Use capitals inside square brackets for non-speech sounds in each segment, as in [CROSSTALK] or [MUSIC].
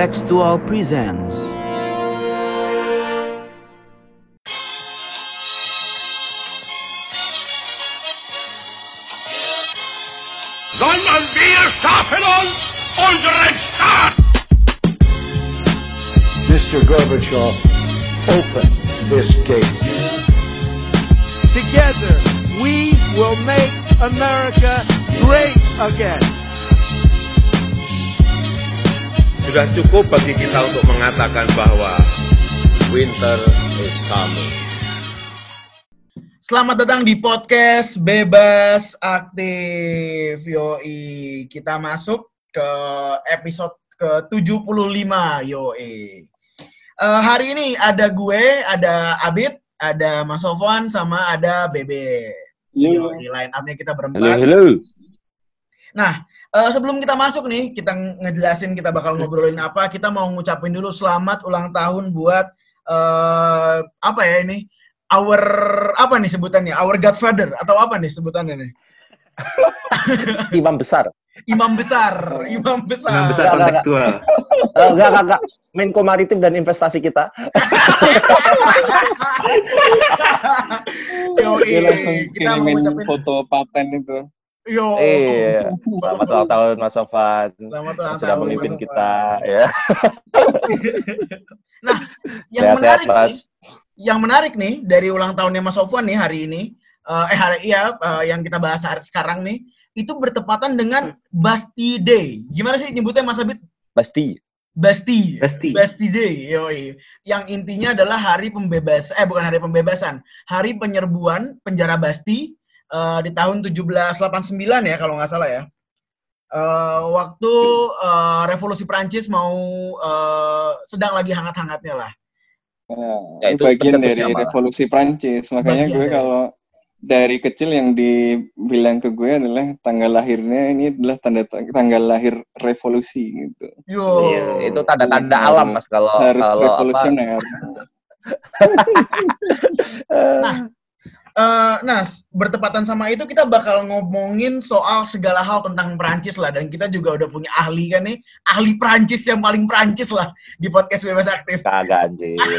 Textual presents. Sudah cukup bagi kita untuk mengatakan bahwa winter is coming. Selamat datang di podcast Bebas Aktif. Yoi, kita masuk ke episode ke-75 yoi. Eh, hari ini ada gue, ada Abid, ada Mas Sofwan, sama ada Bebe. Yoi, line up-nya kita berempat. Nah, eh, sebelum kita masuk nih, kita ngejelasin kita bakal ngobrolin apa, kita mau ngucapin dulu selamat ulang tahun buat eh apa ya ini? Our apa nih sebutannya? Our Godfather atau apa nih sebutannya nih? [LAUGHS] imam besar. Imam besar, imam besar. Imam besar kontekstual. Enggak, enggak, enggak. Menko Maritim dan investasi kita. [LAUGHS] Langsung kita mau foto paten itu. Yo. Iya. Selamat ulang tahun Mas Sofan. Selamat ulang Yang sudah tahun, memimpin Mas kita ya. [LAUGHS] Nah, yang Sehat-sehat, menarik Mas. nih, yang menarik nih dari ulang tahunnya Mas Sofwan nih hari ini, eh eh, hari iya eh, yang kita bahas hari sekarang nih, itu bertepatan dengan Basti Day. Gimana sih nyebutnya Mas Abid? Pasti. Basti. Pasti. Basti Day, yoi. Yang intinya adalah hari pembebas, eh bukan hari pembebasan, hari penyerbuan penjara Basti eh, di tahun 1789 ya kalau nggak salah ya. Eh, waktu eh, revolusi Prancis mau eh, sedang lagi hangat-hangatnya lah. Nah, Ya, itu bagian dari malah. revolusi Prancis. Makanya Bagian gue dari- kalau dari kecil yang dibilang ke gue adalah tanggal lahirnya ini adalah tanda tanggal lahir revolusi gitu. Yo. Iya, itu tanda-tanda alam Mas kalau Harus kalau apa? revolusioner. Nah, eh, nah, bertepatan sama itu kita bakal ngomongin soal segala hal tentang Perancis lah dan kita juga udah punya ahli kan nih, ahli Perancis yang paling Perancis lah di podcast Bebas Aktif. Kagak anjir. [LAUGHS]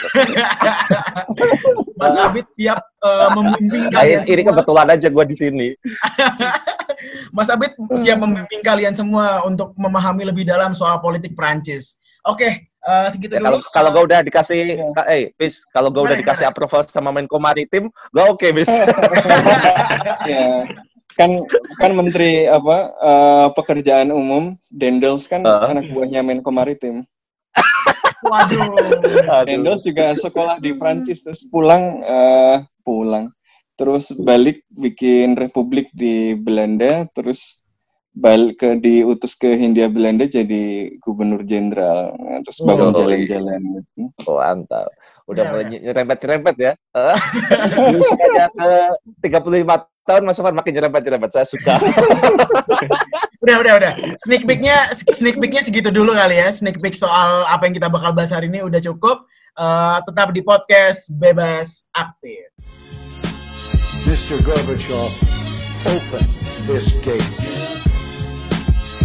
Mas Abid siap eh, membimbing Nah, kalian ini semua. kebetulan aja gue di sini. [LAUGHS] Mas Abid siap membimbing kalian semua untuk memahami lebih dalam soal politik Perancis. Oke, eh, segitu Ya, dulu. kalau kalau gue udah dikasih, eh, bis, kalau gue udah Gimana, dikasih approval sama Menko Maritim, gue oke, bis. [LAUGHS] ya. Kan kan menteri apa eh, pekerjaan umum Dendels kan Ah. anak buahnya Menko Maritim. [LAUGHS] Waduh. Dendels juga sekolah di Prancis terus pulang eh, pulang terus balik bikin republik di Belanda terus balik ke diutus ke Hindia Belanda jadi gubernur jenderal Nah, terus bangun Oh, jalan-jalan gitu. Oh, mantap. Udah Udah, mulai udah. nyerempet-nyerempet ya. Eh, di usianya ke 35 tahun Mas Sofan makin nyerempet-nyerempet. Saya suka. [LAUGHS] Udah, udah, udah. Sneak peek-nya, sneak peek-nya segitu dulu kali ya. Sneak peek soal apa yang kita bakal bahas hari ini udah cukup. Eh, tetap di podcast Bebas Aktif. Mr. Gorbachev, open this gate.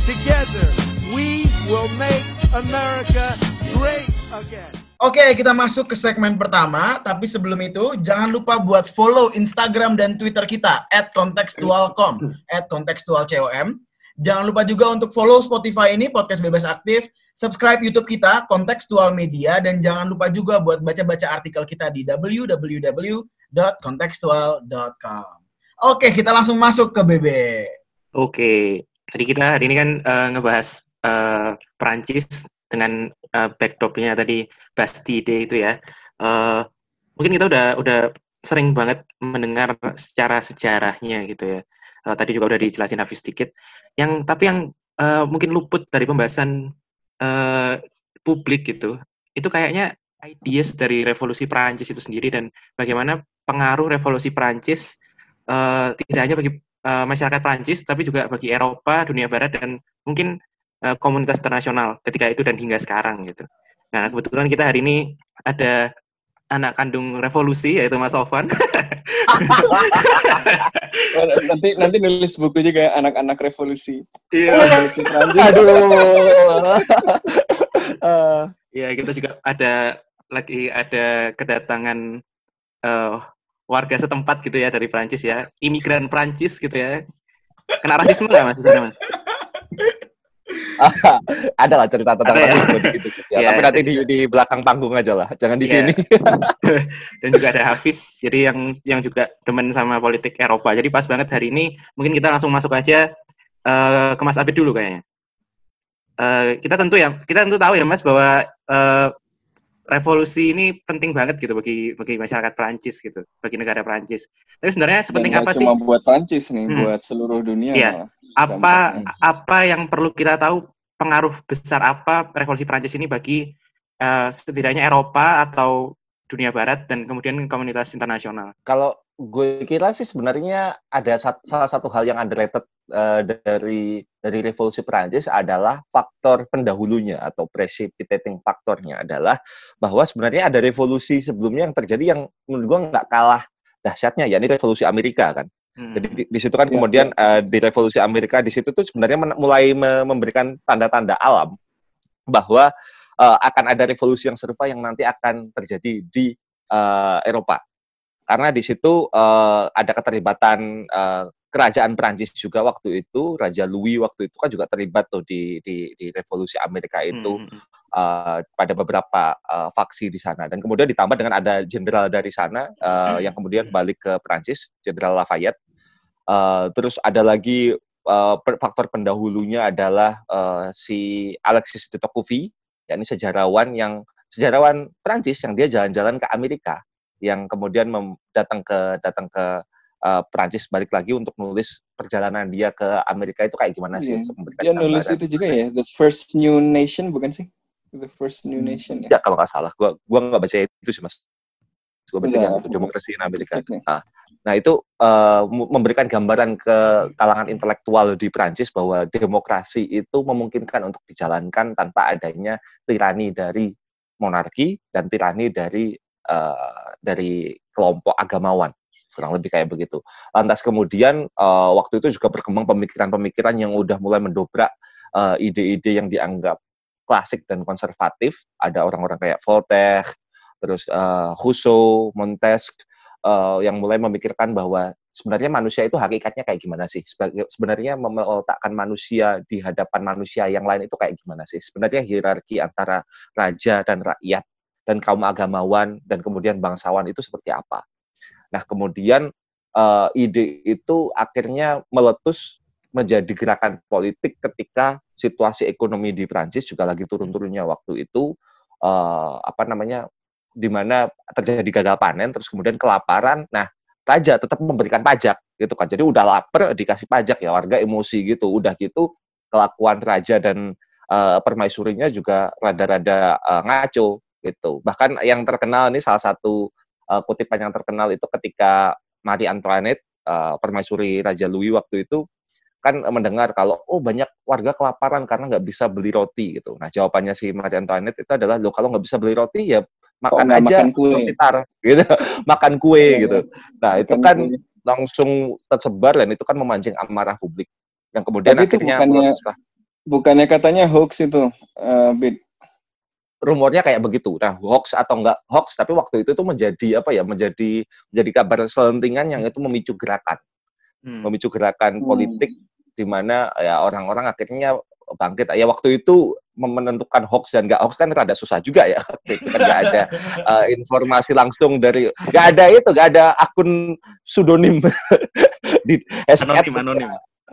Together, we will make America great again. Oke, kita masuk ke segmen pertama. Tapi sebelum itu, jangan lupa buat follow Instagram dan Twitter kita at contextualcom. Jangan lupa juga untuk follow Spotify ini, Podcast Bebas Aktif. Subscribe YouTube kita, Contextual Media. Dan jangan lupa juga buat baca-baca artikel kita di www.contextual.com. Oke, kita langsung masuk ke BB. Oke, tadi kita hari ini kan eh, ngebahas eh, Perancis dengan eh, backdropnya tadi Bastille Day itu ya. Eh, mungkin kita udah udah sering banget mendengar secara sejarahnya gitu ya. Eh, tadi juga udah dijelasin Hafiz sedikit. Yang tapi yang eh, mungkin luput dari pembahasan eh, publik gitu, itu kayaknya ideas dari revolusi Perancis itu sendiri dan bagaimana pengaruh revolusi Perancis eh, tidak hanya bagi eh, masyarakat Prancis, tapi juga bagi Eropa, dunia Barat, dan mungkin eh, komunitas internasional ketika itu dan hingga sekarang gitu. Nah, kebetulan kita hari ini ada anak kandung revolusi yaitu Mas Sofan. [LAUGHS] nanti nanti nulis buku juga anak-anak revolusi. Iya. Prancis. Aduh. [LAUGHS] Eh, Ya, kita juga ada lagi ada kedatangan eh, warga setempat gitu ya dari Prancis ya, imigran Prancis gitu ya. Kena rasisme nggak mas sana mas? [LAUGHS] ada lah cerita tentang Ada ya? rasisme dikit -dikit ya. Iya, Tapi nanti di, di belakang panggung aja lah, jangan di Iya. sini. [LAUGHS] Dan juga ada Hafiz, jadi yang yang juga demen sama politik Eropa. Jadi pas banget hari ini, mungkin kita langsung masuk aja eh, ke Mas Abid dulu kayaknya. Eh, kita tentu ya, kita tentu tahu ya Mas bahwa eh, revolusi ini penting banget gitu bagi bagi masyarakat Prancis gitu, bagi negara Prancis. Tapi sebenarnya sepenting Dan apa nggak sih? cuma buat Prancis nih, Hmm. buat seluruh dunia Iya. malah. apa apa yang perlu kita tahu pengaruh besar apa revolusi Prancis ini bagi eh, setidaknya Eropa atau dunia Barat dan kemudian komunitas internasional. Kalau gue kira sih sebenarnya ada sat- salah satu hal yang underrated eh, dari dari revolusi Perancis adalah faktor pendahulunya atau precipitating faktornya adalah bahwa sebenarnya ada revolusi sebelumnya yang terjadi yang menurut gue nggak kalah dahsyatnya ya ini revolusi Amerika kan. Hmm. Jadi di, di situ kan Ya, kemudian eh, di revolusi Amerika di situ tuh sebenarnya men- mulai me- memberikan tanda-tanda alam bahwa eh, akan ada revolusi yang serupa yang nanti akan terjadi di eh, Eropa. Karena di situ eh, ada keterlibatan eh, kerajaan Prancis juga waktu itu, Raja Louis waktu itu kan juga terlibat tuh di di, di revolusi Amerika itu Hmm, hmm, hmm. uh, pada beberapa uh, faksi di sana. Dan kemudian ditambah dengan ada jenderal dari sana uh, yang kemudian balik ke Prancis Jenderal Lafayette. Uh, terus ada lagi uh, faktor pendahulunya adalah uh, si Alexis de Tocqueville yakni sejarawan yang sejarawan Prancis yang dia jalan-jalan ke Amerika yang kemudian datang ke datang ke uh, Prancis balik lagi untuk nulis perjalanan dia ke Amerika itu kayak gimana sih Iya. untuk memberikan Dia nulis gambaran. itu juga ya, The First New Nation bukan sih? The First New Nation ya. Ya kalau nggak salah, gua gua nggak baca itu sih mas. Gua baca yang aku- demokrasi in Amerika. Oke. Nah, nah itu eh, mu- memberikan gambaran ke kalangan intelektual di Prancis bahwa demokrasi itu memungkinkan untuk dijalankan tanpa adanya tirani dari monarki dan tirani dari eh, dari kelompok agamawan kurang lebih kayak begitu. Lantas kemudian eh, waktu itu juga berkembang pemikiran-pemikiran yang udah mulai mendobrak eh, ide-ide yang dianggap klasik dan konservatif. Ada orang-orang kayak Voltaire, terus eh, Rousseau, Montesquieu eh, yang mulai memikirkan bahwa sebenarnya manusia itu hakikatnya kayak gimana sih? Sebenarnya meletakkan manusia di hadapan manusia yang lain itu kayak gimana sih? Sebenarnya hierarki antara raja dan rakyat dan kaum agamawan dan kemudian bangsawan itu seperti apa? Nah, kemudian eh, ide itu akhirnya meletus menjadi gerakan politik ketika situasi ekonomi di Prancis juga lagi turun-turunnya waktu itu eh, apa namanya di mana terjadi gagal panen terus kemudian kelaparan. Nah raja tetap memberikan pajak gitu kan. Jadi udah lapar dikasih pajak ya warga emosi gitu. Udah gitu kelakuan raja dan eh, permaisurinya juga rada-rada eh, ngaco gitu bahkan yang terkenal ini salah satu eh, kutipan yang terkenal itu ketika Marie Antoinette eh, permaisuri Raja Louis waktu itu kan mendengar kalau oh banyak warga kelaparan karena nggak bisa beli roti gitu. Nah jawabannya si Marie Antoinette itu adalah lo kalau nggak bisa beli roti ya makan aja makan kue?" roti tar gitu, [LAUGHS] makan kue Iya, gitu. Nah itu Makan kan kue. langsung tersebar dan itu kan memancing amarah publik. Yang kemudian Tapi itu akhirnya bukannya- meletuslah. Bukannya katanya hoax itu, eh, Bid. Rumornya kayak begitu. Nah, hoax atau enggak hoax, tapi waktu itu tuh menjadi apa ya? Menjadi menjadi kabar selentingan yang itu memicu gerakan, Hmm. memicu gerakan Hmm. politik di mana ya orang-orang akhirnya bangkit. Ya waktu itu menentukan hoax dan enggak hoax kan rada susah juga ya. [LAUGHS] Waktu itu kan enggak ada eh, informasi langsung dari enggak ada itu, enggak ada akun pseudonym [LAUGHS] di Anonim, anonim.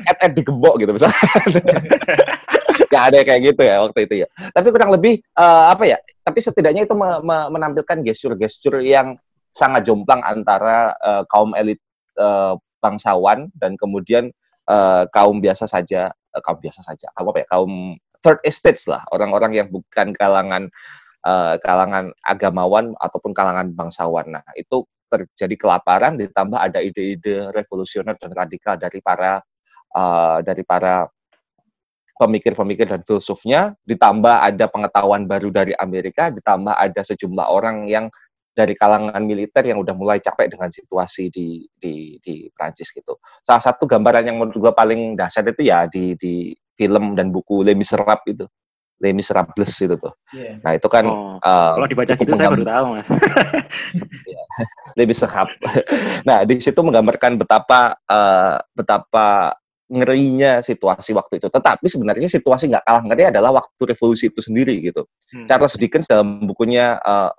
at, at digembok gitu misalnya. [LAUGHS] Gak ada kayak gitu ya waktu itu ya. Tapi kurang lebih eh, apa ya? Tapi setidaknya itu me- me- menampilkan gestur-gestur yang sangat jomplang antara eh, kaum elit eh, bangsawan dan kemudian eh, kaum biasa saja, eh, kaum biasa saja, apa ya? Kaum third estates lah, orang-orang yang bukan kalangan eh, kalangan agamawan ataupun kalangan bangsawan. Nah, itu terjadi kelaparan ditambah ada ide-ide revolusioner dan radikal dari para eh, dari para pemikir-pemikir dan filsufnya, ditambah ada pengetahuan baru dari Amerika, ditambah ada sejumlah orang yang dari kalangan militer yang udah mulai capek dengan situasi di di di Prancis gitu. Salah satu gambaran yang menurut gua paling dahsyat itu ya di di film dan buku Les Miserables itu. Les Miserables itu tuh. Iya. Nah itu kan Oh, eh, Kalau dibaca gitu saya baru tahu mas. [LAUGHS] Les Miserables. [LAUGHS] nah di situ menggambarkan betapa eh, betapa ngerinya situasi waktu itu. Tetapi sebenarnya situasi nggak kalah ngeri adalah waktu revolusi itu sendiri gitu. Hmm. Charles Dickens dalam bukunya uh,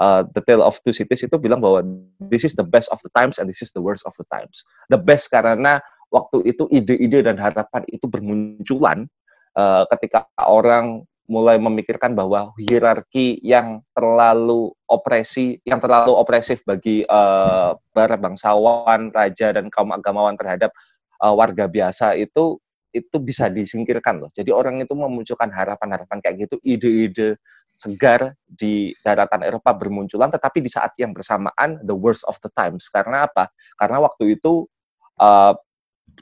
uh, The Tale of Two Cities itu bilang bahwa this is the best of the times and this is the worst of the times. The best karena waktu itu ide-ide dan harapan itu bermunculan uh, ketika orang mulai memikirkan bahwa hierarki yang terlalu opresi, yang terlalu opresif bagi uh, para bangsawan, raja dan kaum agamawan terhadap uh, warga biasa itu itu bisa disingkirkan loh. Jadi orang itu memunculkan harapan-harapan kayak gitu, ide-ide segar di daratan Eropa bermunculan, tetapi di saat yang bersamaan the worst of the times. Karena apa? Karena waktu itu uh,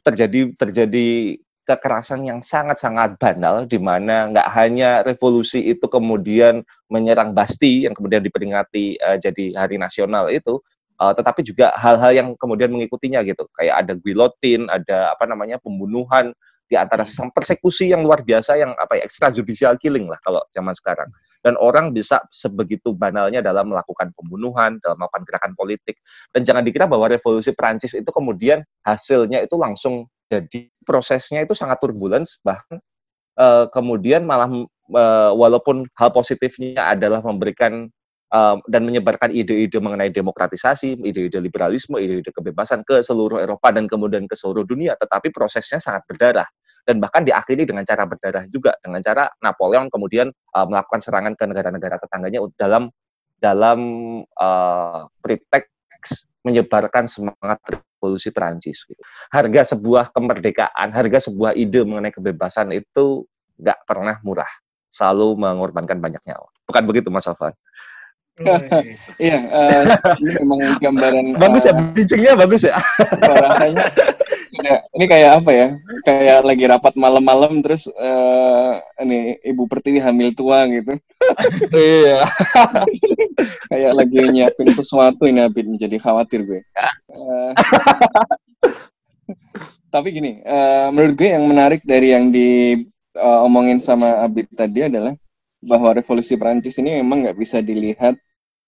terjadi terjadi kekerasan yang sangat-sangat banal, di mana nggak hanya revolusi itu kemudian menyerang Basti yang kemudian diperingati uh, jadi hari nasional itu, uh, tetapi juga hal-hal yang kemudian mengikutinya gitu, kayak ada guillotine, ada apa namanya pembunuhan di antara sesama persekusi yang luar biasa yang apa ya extrajudicial killing lah kalau zaman sekarang. Dan orang bisa sebegitu banalnya dalam melakukan pembunuhan dalam melakukan gerakan politik. Dan jangan dikira bahwa revolusi Prancis itu kemudian hasilnya itu langsung jadi prosesnya itu sangat turbulence bahkan eh, kemudian malah eh, walaupun hal positifnya adalah memberikan eh, dan menyebarkan ide-ide mengenai demokratisasi, ide-ide liberalisme, ide-ide kebebasan ke seluruh Eropa dan kemudian ke seluruh dunia, tetapi prosesnya sangat berdarah dan bahkan diakhiri dengan cara berdarah juga dengan cara Napoleon kemudian uh, melakukan serangan ke negara-negara tetangganya dalam dalam uh, pretext menyebarkan semangat revolusi Perancis. Gitu. Harga sebuah kemerdekaan, harga sebuah ide mengenai kebebasan itu nggak pernah murah, selalu mengorbankan banyak nyawa. Bukan begitu, Mas Alvan? [LAUGHS] Iya, eh, ini memang gambaran Bagus ya, eh, bridgingnya bagus ya. rasanya ya, ini kayak apa ya? Kayak lagi rapat malam-malam terus eh ini Ibu Pertiwi hamil tua gitu. [LAUGHS] Iya. Kayak lagi nyiapin sesuatu ini Abid jadi khawatir gue. Tapi gini, eh, menurut gue yang menarik dari yang diomongin sama Abid tadi adalah bahwa revolusi Perancis ini memang nggak bisa dilihat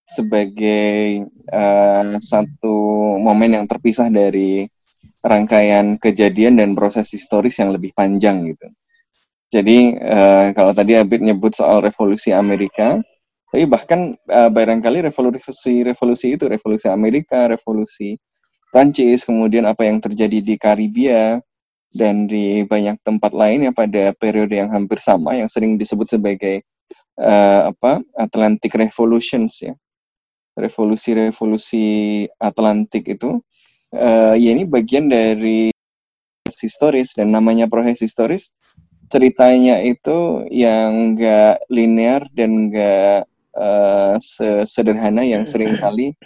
sebagai eh, satu momen yang terpisah dari rangkaian kejadian dan proses historis yang lebih panjang gitu. Jadi eh, kalau tadi Abid nyebut soal revolusi Amerika, tapi bahkan eh, barangkali revolusi revolusi itu revolusi Amerika, revolusi Prancis, kemudian apa yang terjadi di Karibia dan di banyak tempat lain yang pada periode yang hampir sama yang sering disebut sebagai eh, apa Atlantic Revolutions ya revolusi-revolusi Atlantik itu eh, ya ini bagian dari historis dan namanya proses historis ceritanya itu yang enggak linear dan enggak eh, sederhana yang sering kali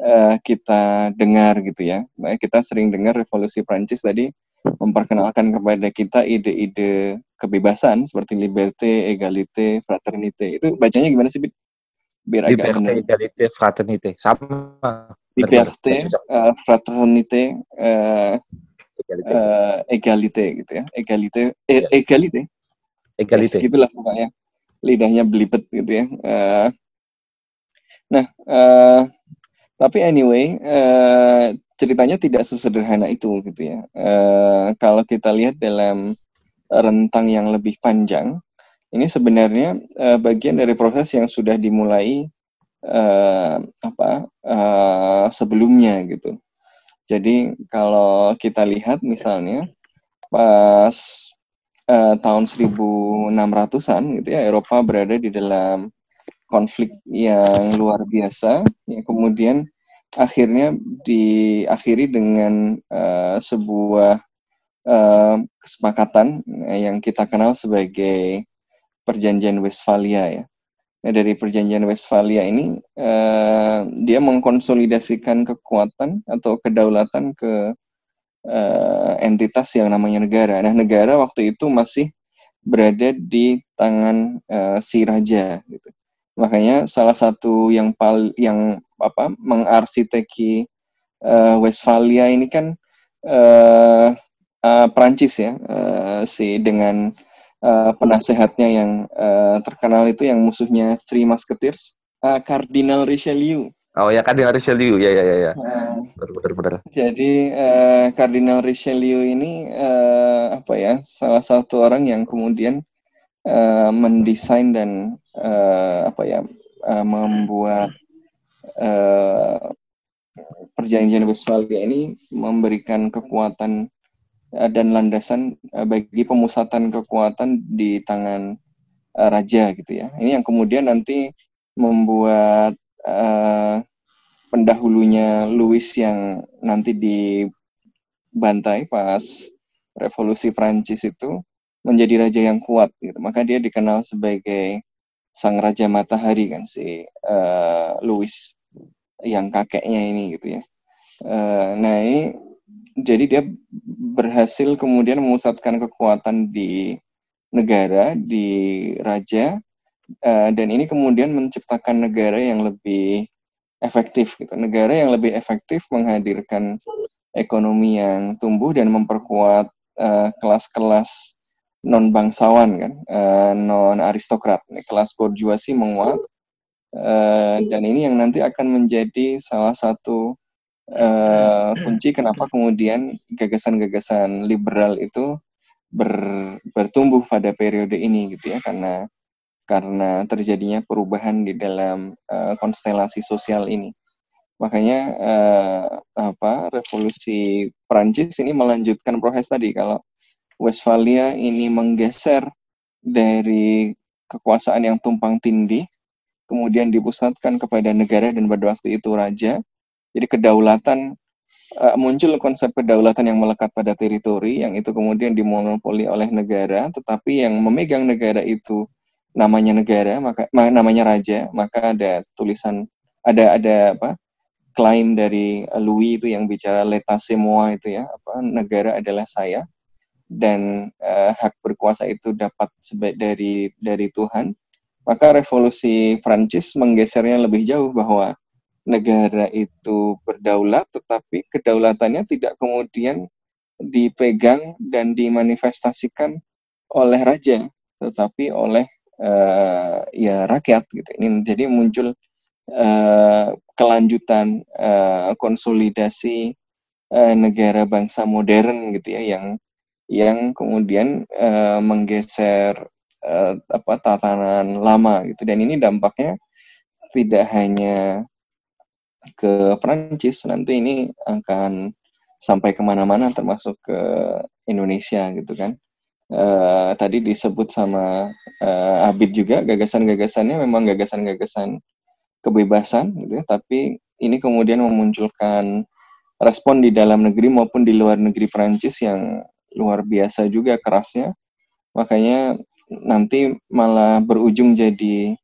eh, kita dengar gitu ya. Nah, kita sering dengar revolusi Prancis tadi memperkenalkan kepada kita ide-ide kebebasan seperti liberté, égalité, fraternité. Itu bacanya gimana sih, Bit? Biar agak Liberté, benar. égalité, fraternité. Sama. Liberté, eh, fraternité, eh, Égalité. eh, égalité gitu ya. Égalité, eh, Iya. égalité. Égalité. Yes, gitulah pokoknya. Lidahnya belibet gitu ya. Eh, nah, eh, tapi anyway, eh, ceritanya tidak sesederhana itu gitu ya. Eh, kalau kita lihat dalam rentang yang lebih panjang, ini sebenarnya eh, bagian dari proses yang sudah dimulai eh, apa eh, sebelumnya gitu. Jadi kalau kita lihat misalnya pas eh, tahun 1600-an gitu ya Eropa berada di dalam konflik yang luar biasa yang kemudian akhirnya diakhiri dengan eh, sebuah eh, kesepakatan eh, yang kita kenal sebagai perjanjian Westphalia ya. Nah, dari perjanjian Westphalia ini eh, dia mengkonsolidasikan kekuatan atau kedaulatan ke eh, entitas yang namanya negara. Nah, negara waktu itu masih berada di tangan eh, si raja gitu. Makanya salah satu yang pal yang apa mengarsiteki eh, Westphalia ini kan eh eh, Prancis ya, eh, si dengan uh, penasehatnya yang uh, terkenal itu yang musuhnya Three Musketeers, uh, Cardinal Richelieu. Oh ya Cardinal Richelieu, ya ya ya ya. benar benar. Jadi uh, Cardinal Richelieu ini uh, apa ya salah satu orang yang kemudian uh, mendesain dan uh, apa ya uh, membuat uh, perjanjian Westphalia ini memberikan kekuatan uh, dan landasan uh, bagi pemusatan kekuatan di tangan uh, raja gitu ya. Ini yang kemudian nanti membuat uh, pendahulunya Louis yang nanti dibantai pas revolusi Prancis itu menjadi raja yang kuat gitu. Maka dia dikenal sebagai sang raja matahari kan si uh, Louis yang kakeknya ini gitu ya. Uh, nah ini jadi dia berhasil kemudian memusatkan kekuatan di negara di raja uh, dan ini kemudian menciptakan negara yang lebih efektif gitu. Negara yang lebih efektif menghadirkan ekonomi yang tumbuh dan memperkuat kelas-kelas non bangsawan kan, uh, non aristokrat, kelas borjuasi menguat uh, dan ini yang nanti akan menjadi salah satu uh, kunci kenapa kemudian gagasan-gagasan liberal itu ber, bertumbuh pada periode ini gitu ya. Karena karena terjadinya perubahan di dalam uh, konstelasi sosial ini. Makanya uh, apa revolusi Prancis ini melanjutkan proses tadi. Kalau Westphalia ini menggeser dari kekuasaan yang tumpang tindih, kemudian dipusatkan kepada negara dan pada waktu itu raja. Jadi kedaulatan uh, muncul konsep kedaulatan yang melekat pada teritori, yang itu kemudian dimonopoli oleh negara, tetapi yang memegang negara itu namanya negara, maka namanya raja, maka ada tulisan ada ada apa klaim dari Louis itu yang bicara c'est moi itu ya, apa negara adalah saya dan uh, hak berkuasa itu dapat dari dari Tuhan, maka revolusi Prancis menggesernya lebih jauh bahwa negara itu berdaulat tetapi kedaulatannya tidak kemudian dipegang dan dimanifestasikan oleh raja tetapi oleh uh, ya rakyat gitu. Ini jadi muncul uh, kelanjutan uh, konsolidasi uh, negara bangsa modern gitu ya yang yang kemudian uh, menggeser uh, apa tatanan lama gitu. Dan ini dampaknya tidak hanya ke Prancis nanti ini akan sampai ke mana-mana termasuk ke Indonesia gitu kan. Uh, tadi disebut sama uh, Abid juga gagasan-gagasannya memang gagasan-gagasan kebebasan gitu ya, tapi ini kemudian memunculkan respon di dalam negeri maupun di luar negeri Prancis yang luar biasa juga kerasnya. Makanya nanti malah berujung jadi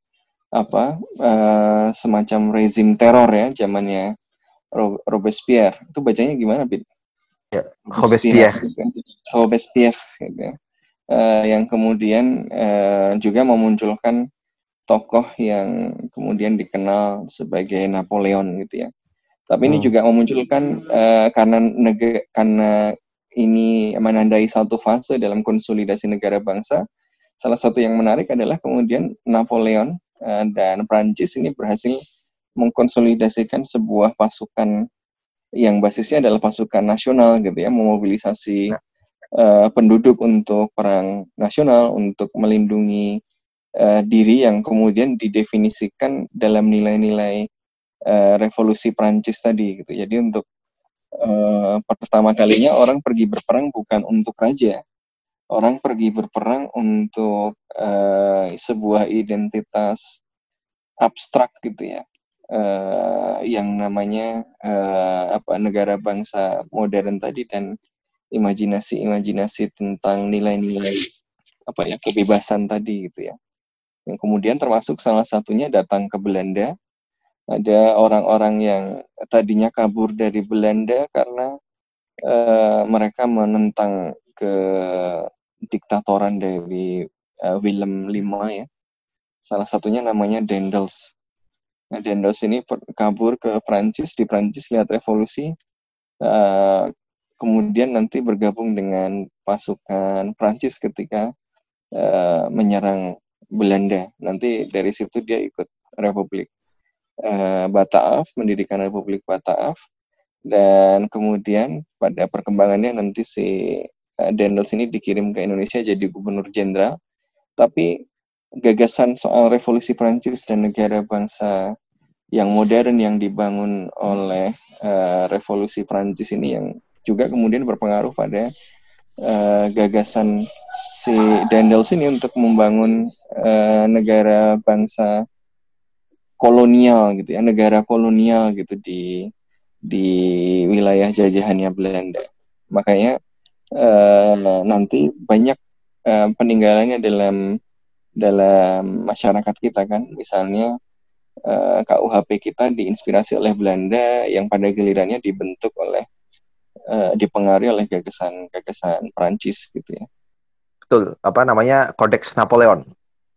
apa uh, semacam rezim teror ya zamannya Robespierre. Itu bacanya gimana, Bid? Ya, Robespierre. Robespierre gitu. Uh, yang kemudian uh, juga memunculkan tokoh yang kemudian dikenal sebagai Napoleon gitu ya. Tapi hmm. ini juga memunculkan uh, karena negara karena ini menandai satu fase dalam konsolidasi negara bangsa. Salah satu yang menarik adalah kemudian Napoleon uh, dan Prancis ini berhasil mengkonsolidasikan sebuah pasukan yang basisnya adalah pasukan nasional gitu ya, memobilisasi uh, penduduk untuk perang nasional untuk melindungi uh, diri yang kemudian didefinisikan dalam nilai-nilai uh, revolusi Prancis tadi gitu. Jadi untuk uh, pertama kalinya orang pergi berperang bukan untuk raja. Orang pergi berperang untuk uh, sebuah identitas abstrak gitu ya. Uh, yang namanya uh, apa negara bangsa modern tadi dan imajinasi-imajinasi tentang nilai-nilai apa ya kebebasan tadi gitu ya. Yang kemudian termasuk salah satunya datang ke Belanda ada orang-orang yang tadinya kabur dari Belanda karena uh, mereka menentang ke diktatoran dari uh, Willem V ya. Salah satunya namanya Dendels. Nah, Dendels ini kabur ke Prancis, di Prancis lihat revolusi, uh, kemudian nanti bergabung dengan pasukan Prancis ketika uh, menyerang Belanda. Nanti dari situ dia ikut Republik uh, Bataaf, mendirikan Republik Bataaf, dan kemudian pada perkembangannya nanti si uh, Daniels ini dikirim ke Indonesia jadi gubernur jenderal. Tapi gagasan soal revolusi Prancis dan negara bangsa yang modern yang dibangun oleh uh, revolusi Prancis ini yang juga kemudian berpengaruh pada uh, gagasan si Daniels ini untuk membangun uh, negara bangsa kolonial gitu ya, negara kolonial gitu di di wilayah jajahannya Belanda. Makanya uh, nanti banyak uh, peninggalannya dalam dalam masyarakat kita kan, misalnya uh, KUHP kita diinspirasi oleh Belanda yang pada gilirannya dibentuk oleh uh, dipengaruhi oleh gagasan-gagasan Prancis gitu ya. Betul, apa namanya Kodeks Napoleon.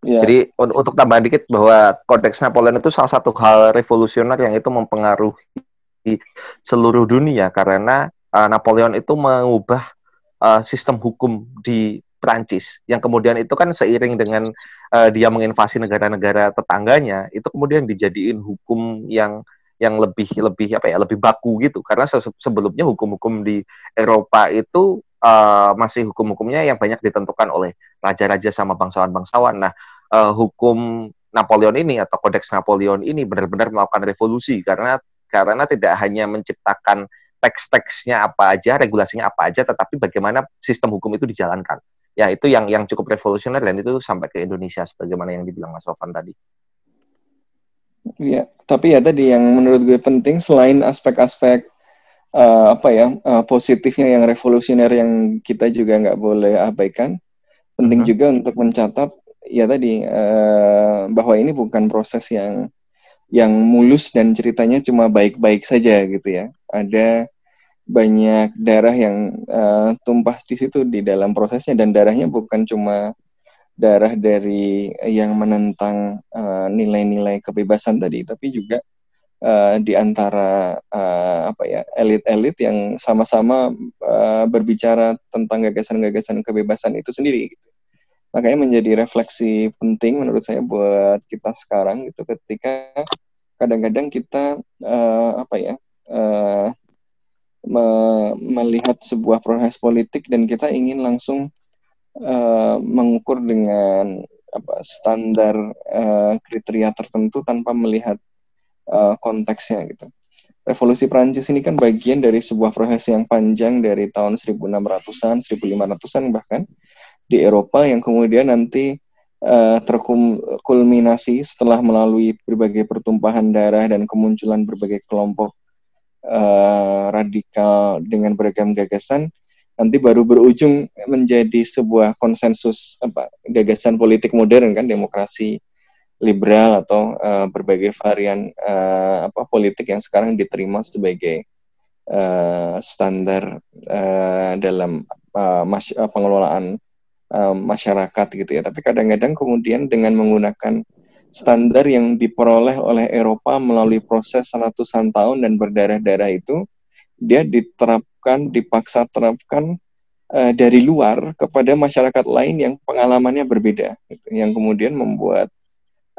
Ya. Jadi un- untuk tambahan dikit bahwa Kodeks Napoleon itu salah satu hal revolusioner yang itu mempengaruhi seluruh dunia karena uh, Napoleon itu mengubah uh, sistem hukum di Prancis yang kemudian itu kan seiring dengan uh, dia menginvasi negara-negara tetangganya itu kemudian dijadiin hukum yang yang lebih lebih apa ya lebih baku gitu karena se sebelumnya hukum-hukum di Eropa itu uh, masih hukum-hukumnya yang banyak ditentukan oleh raja-raja sama bangsawan-bangsawan. Nah, uh, hukum Napoleon ini atau Kodeks Napoleon ini benar-benar melakukan revolusi karena karena tidak hanya menciptakan teks-teksnya apa aja, regulasinya apa aja, tetapi bagaimana sistem hukum itu dijalankan. Ya, itu yang yang cukup revolusioner dan itu sampai ke Indonesia sebagaimana yang dibilang Mas Sofan tadi. Iya, tapi ya tadi yang menurut gue penting selain aspek-aspek uh, apa ya uh, positifnya yang revolusioner yang kita juga nggak boleh abaikan. Penting uh -huh. juga untuk mencatat ya tadi uh, bahwa ini bukan proses yang yang mulus dan ceritanya cuma baik-baik saja gitu ya. Ada banyak darah yang uh, tumpah di situ di dalam prosesnya dan darahnya bukan cuma darah dari yang menentang nilai-nilai uh, kebebasan tadi, tapi juga uh, di antara uh, apa ya elit-elit yang sama-sama uh, berbicara tentang gagasan-gagasan kebebasan itu sendiri gitu. Makanya menjadi refleksi penting menurut saya buat kita sekarang gitu ketika kadang-kadang kita uh, apa ya uh, me melihat sebuah proses politik dan kita ingin langsung uh, mengukur dengan apa standar uh, kriteria tertentu tanpa melihat uh, konteksnya gitu. Revolusi Prancis ini kan bagian dari sebuah proses yang panjang dari tahun 1600-an, 1500-an bahkan di Eropa yang kemudian nanti uh, terkulminasi setelah melalui berbagai pertumpahan darah dan kemunculan berbagai kelompok uh, radikal dengan beragam gagasan nanti baru berujung menjadi sebuah konsensus apa gagasan politik modern kan demokrasi liberal atau uh, berbagai varian uh, apa politik yang sekarang diterima sebagai uh, standar uh, dalam uh, mas pengelolaan uh, masyarakat gitu ya. Tapi kadang-kadang kemudian dengan menggunakan standar yang diperoleh oleh Eropa melalui proses ratusan tahun dan berdarah-darah itu, dia diterapkan, dipaksa terapkan uh, dari luar kepada masyarakat lain yang pengalamannya berbeda, gitu, yang kemudian membuat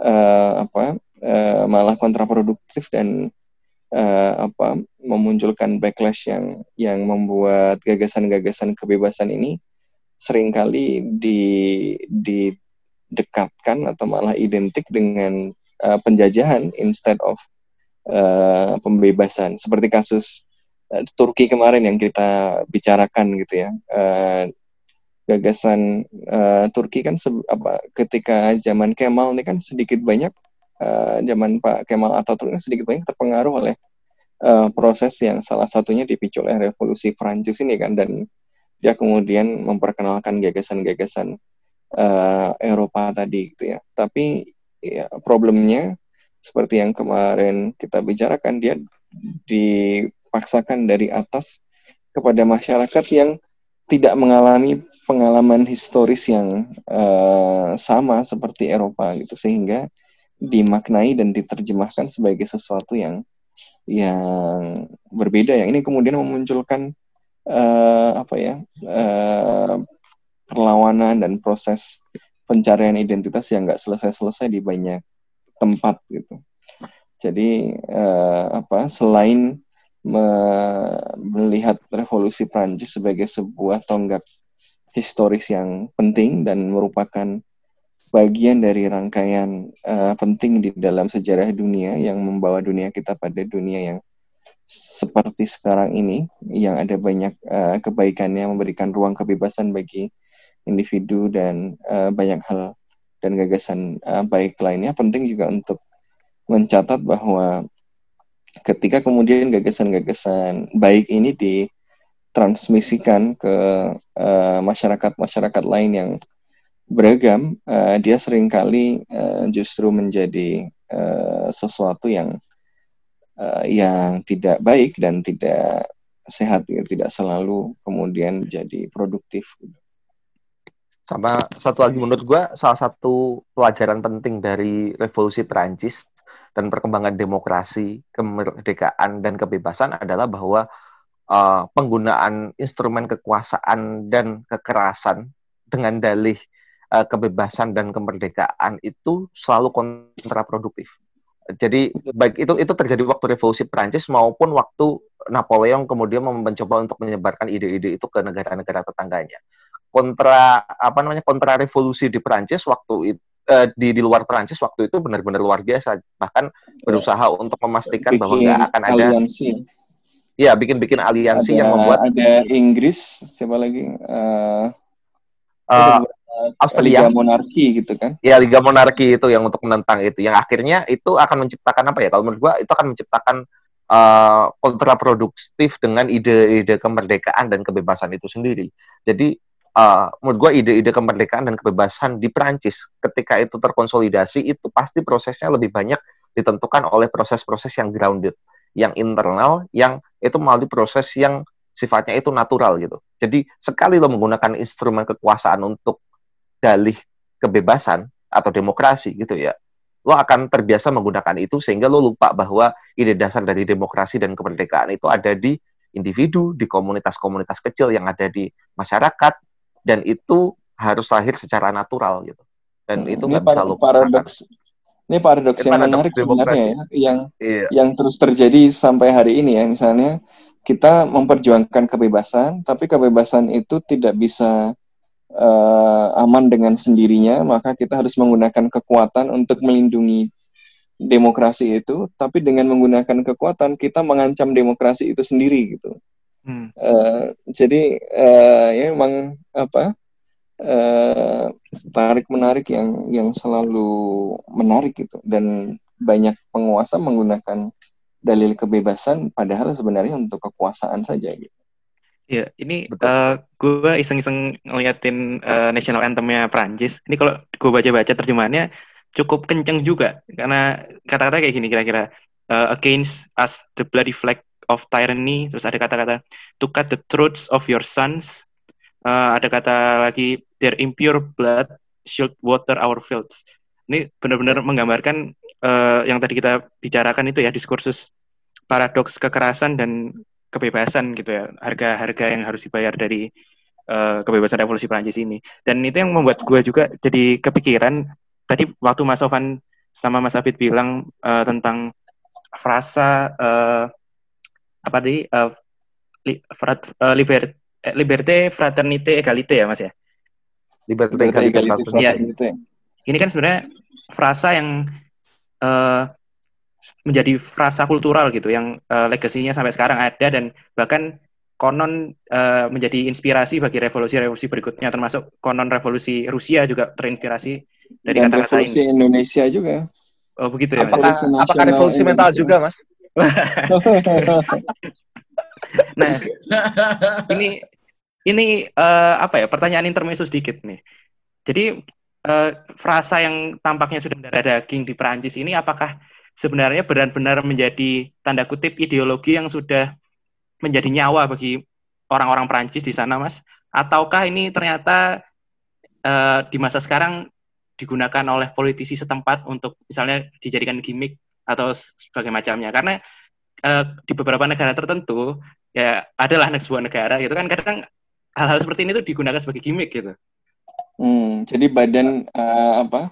uh, apa uh, malah kontraproduktif dan uh, apa memunculkan backlash yang yang membuat gagasan-gagasan kebebasan ini sering kali di didekatkan atau malah identik dengan uh, penjajahan instead of uh, pembebasan. Seperti kasus uh, Turki kemarin yang kita bicarakan gitu ya. Uh, gagasan uh, Turki kan apa ketika zaman Kemal ini kan sedikit banyak uh, zaman Pak Kemal Atatürk kan sedikit banyak terpengaruh oleh uh, proses yang salah satunya dipicu oleh revolusi Prancis ini kan. Dan dia kemudian memperkenalkan gagasan-gagasan uh, Eropa tadi gitu ya. Tapi ya, problemnya seperti yang kemarin kita bicarakan dia dipaksakan dari atas kepada masyarakat yang tidak mengalami pengalaman historis yang uh, sama seperti Eropa gitu sehingga dimaknai dan diterjemahkan sebagai sesuatu yang yang berbeda yang ini kemudian memunculkan uh, apa ya uh, perlawanan dan proses pencarian identitas yang nggak selesai-selesai di banyak tempat gitu. Jadi uh, apa selain me- melihat revolusi Prancis sebagai sebuah tonggak historis yang penting dan merupakan bagian dari rangkaian uh, penting di dalam sejarah dunia yang membawa dunia kita pada dunia yang seperti sekarang ini yang ada banyak uh, kebaikannya memberikan ruang kebebasan bagi individu dan uh, banyak hal dan gagasan uh, baik lainnya penting juga untuk mencatat bahwa ketika kemudian gagasan-gagasan baik ini ditransmisikan ke masyarakat-masyarakat uh, lain yang beragam, uh, dia sering kali uh, justru menjadi uh, sesuatu yang uh, yang tidak baik dan tidak sehat, ya, tidak selalu kemudian jadi produktif. Sama satu lagi menurut gue salah satu pelajaran penting dari revolusi Perancis dan perkembangan demokrasi, kemerdekaan dan kebebasan adalah bahwa uh, penggunaan instrumen kekuasaan dan kekerasan dengan dalih uh, kebebasan dan kemerdekaan itu selalu kontraproduktif. Jadi baik itu itu terjadi waktu revolusi Prancis maupun waktu Napoleon kemudian mencoba untuk menyebarkan ide-ide itu ke negara-negara tetangganya. Kontra apa namanya kontra revolusi di Prancis waktu itu uh, di di luar Prancis waktu itu benar-benar luar biasa bahkan berusaha untuk memastikan bikin bahwa nggak akan ada aliansi. ya bikin-bikin aliansi ada, yang membuat ada Inggris siapa lagi uh, uh, Australia Liga Monarki gitu kan? Ya Liga Monarki itu yang untuk menentang itu. Yang akhirnya itu akan menciptakan apa ya? Kalau menurut gua itu akan menciptakan uh, kontraproduktif dengan ide-ide kemerdekaan dan kebebasan itu sendiri. Jadi uh, menurut gue ide-ide kemerdekaan dan kebebasan di Prancis ketika itu terkonsolidasi itu pasti prosesnya lebih banyak ditentukan oleh proses-proses yang grounded, yang internal, yang itu melalui proses yang sifatnya itu natural gitu. Jadi sekali lo menggunakan instrumen kekuasaan untuk dalih kebebasan atau demokrasi gitu ya, lo akan terbiasa menggunakan itu sehingga lo lupa bahwa ide dasar dari demokrasi dan kemerdekaan itu ada di individu, di komunitas-komunitas kecil yang ada di masyarakat, dan itu harus lahir secara natural gitu. Dan hmm, itu nggak bisa paradoks. ini paradoks yang menarik sebenarnya ya yang iya. yang terus terjadi sampai hari ini ya. Misalnya kita memperjuangkan kebebasan tapi kebebasan itu tidak bisa uh, aman dengan sendirinya maka kita harus menggunakan kekuatan untuk melindungi demokrasi itu tapi dengan menggunakan kekuatan kita mengancam demokrasi itu sendiri gitu Hmm. Uh, jadi uh, ya memang apa uh, tarik menarik yang yang selalu menarik gitu dan banyak penguasa menggunakan dalil kebebasan padahal sebenarnya untuk kekuasaan saja gitu. Ya, ini uh, gue iseng-iseng ngeliatin uh, national anthemnya Prancis. Ini kalau gue baca-baca terjemahannya cukup kenceng juga karena kata-kata kayak gini kira-kira uh, against us the bloody flag of tyranny, terus ada kata-kata to cut the throats of your sons, uh, ada kata lagi their impure blood should water our fields. Ini benar-benar menggambarkan uh, yang tadi kita bicarakan itu ya diskursus paradoks kekerasan dan kebebasan gitu ya. Harga-harga yang harus dibayar dari uh, kebebasan revolusi Prancis ini. Dan itu yang membuat gue juga jadi kepikiran. Tadi waktu Mas Sofan sama Mas Abid bilang uh, tentang frasa uh, apa tadi? Uh, li, frat, uh, liber, eh, liberté, fraternité, égalité ya mas ya. Liberté, égalité, ya. Ini kan sebenarnya frasa yang uh, menjadi frasa kultural gitu, yang uh, legasinya sampai sekarang ada dan bahkan konon uh, menjadi inspirasi bagi revolusi-revolusi berikutnya, termasuk konon revolusi Rusia juga terinspirasi dari kata-kata ini. Indonesia juga. Oh begitu ya. Apakah, apakah revolusi mental juga mas? [LAUGHS] nah, ini ini uh, apa ya pertanyaan intermezzo sedikit nih. Jadi uh, frasa yang tampaknya sudah darah daging di Perancis ini apakah sebenarnya benar-benar menjadi tanda kutip ideologi yang sudah menjadi nyawa bagi orang-orang Perancis di sana, Mas? Ataukah ini ternyata uh, di masa sekarang digunakan oleh politisi setempat untuk misalnya dijadikan gimmick atau sebagai macamnya karena uh, di beberapa negara tertentu ya adalah sebuah negara gitu kan kadang hal-hal seperti ini tuh digunakan sebagai gimmick gitu Hmm, jadi badan uh, apa?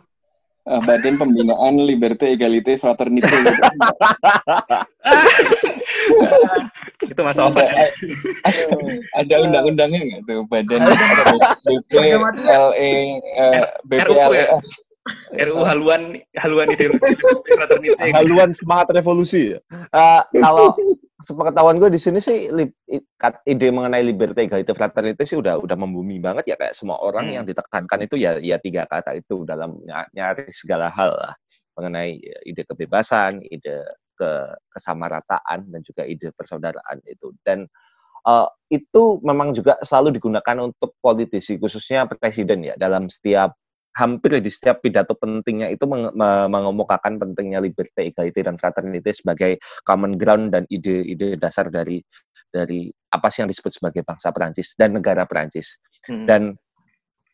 Uh, badan pembinaan Liberté Égalité Fraternité gitu. [LAUGHS] [LAUGHS] itu Mas Ovan ada, ada, ada undang-undangnya nggak tuh badan BPLE uh, BPLE RUU haluan haluan ideologi fraternity. Haluan semangat revolusi. Uh, kalau sepengetahuan gue di sini sih ide mengenai liberté egality fraternity sih udah udah membumi banget ya kayak semua orang hmm. yang ditekankan itu ya ya tiga kata itu dalam nyari segala hal lah mengenai ide kebebasan, ide ke kesamarataan dan juga ide persaudaraan itu dan uh, itu memang juga selalu digunakan untuk politisi khususnya presiden ya dalam setiap hampir di setiap pidato pentingnya itu meng mengemukakan pentingnya liberty, equality, dan fraternity sebagai common ground dan ide-ide dasar dari dari apa sih yang disebut sebagai bangsa Perancis dan negara Perancis. Hmm. Dan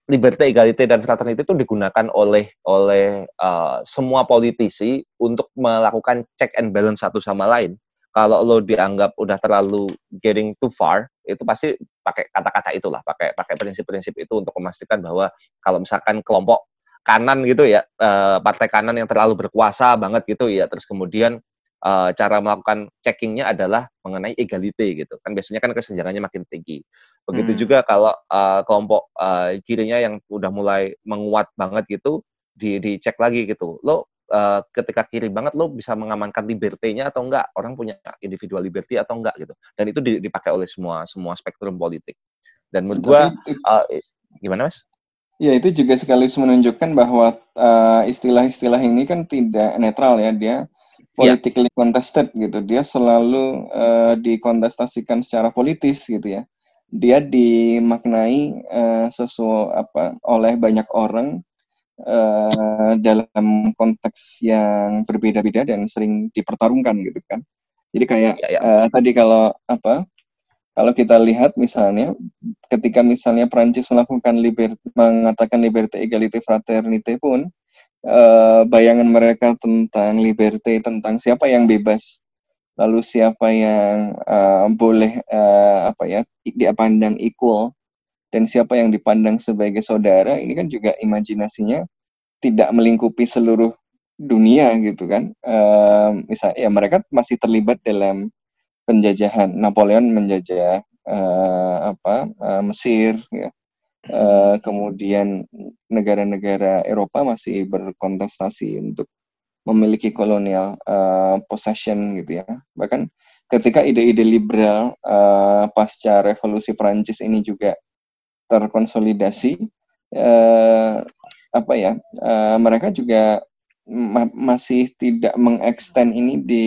liberty, equality, dan fraternity itu digunakan oleh oleh uh, semua politisi untuk melakukan check and balance satu sama lain kalau lo dianggap udah terlalu getting too far itu pasti pakai kata-kata itulah pakai pakai prinsip-prinsip itu untuk memastikan bahwa kalau misalkan kelompok kanan gitu ya uh, partai kanan yang terlalu berkuasa banget gitu ya terus kemudian uh, cara melakukan checkingnya adalah mengenai egalite gitu. Kan biasanya kan kesenjangannya makin tinggi. Begitu hmm. juga kalau uh, kelompok uh, kirinya yang udah mulai menguat banget gitu di dicek lagi gitu. Lo uh, ketika kiri banget lo bisa mengamankan liberty-nya atau enggak orang punya individual liberty atau enggak gitu dan itu dipakai oleh semua semua spektrum politik dan menurut gua uh, gimana mas? Ya itu juga sekaligus menunjukkan bahwa istilah-istilah uh, ini kan tidak netral ya dia ya. politically yeah. contested gitu dia selalu uh, dikontestasikan secara politis gitu ya dia dimaknai uh, sesuatu apa oleh banyak orang uh, dalam konteks yang berbeda-beda dan sering dipertarungkan gitu kan. Jadi kayak ya, ya. Uh, tadi kalau apa? Kalau kita lihat misalnya ketika misalnya Prancis melakukan liberty, mengatakan liberté, égalité, fraternité pun uh, bayangan mereka tentang liberté tentang siapa yang bebas lalu siapa yang uh, boleh uh, apa ya dipandang equal dan siapa yang dipandang sebagai saudara ini kan juga imajinasinya tidak melingkupi seluruh dunia gitu kan. Uh, misal ya mereka masih terlibat dalam penjajahan. Napoleon menjajah uh, apa uh, Mesir ya. Uh, kemudian negara-negara Eropa masih berkontestasi untuk memiliki kolonial uh, possession gitu ya. Bahkan ketika ide-ide liberal uh, pasca revolusi Prancis ini juga terkonsolidasi uh, apa ya uh, mereka juga ma masih tidak mengextend ini di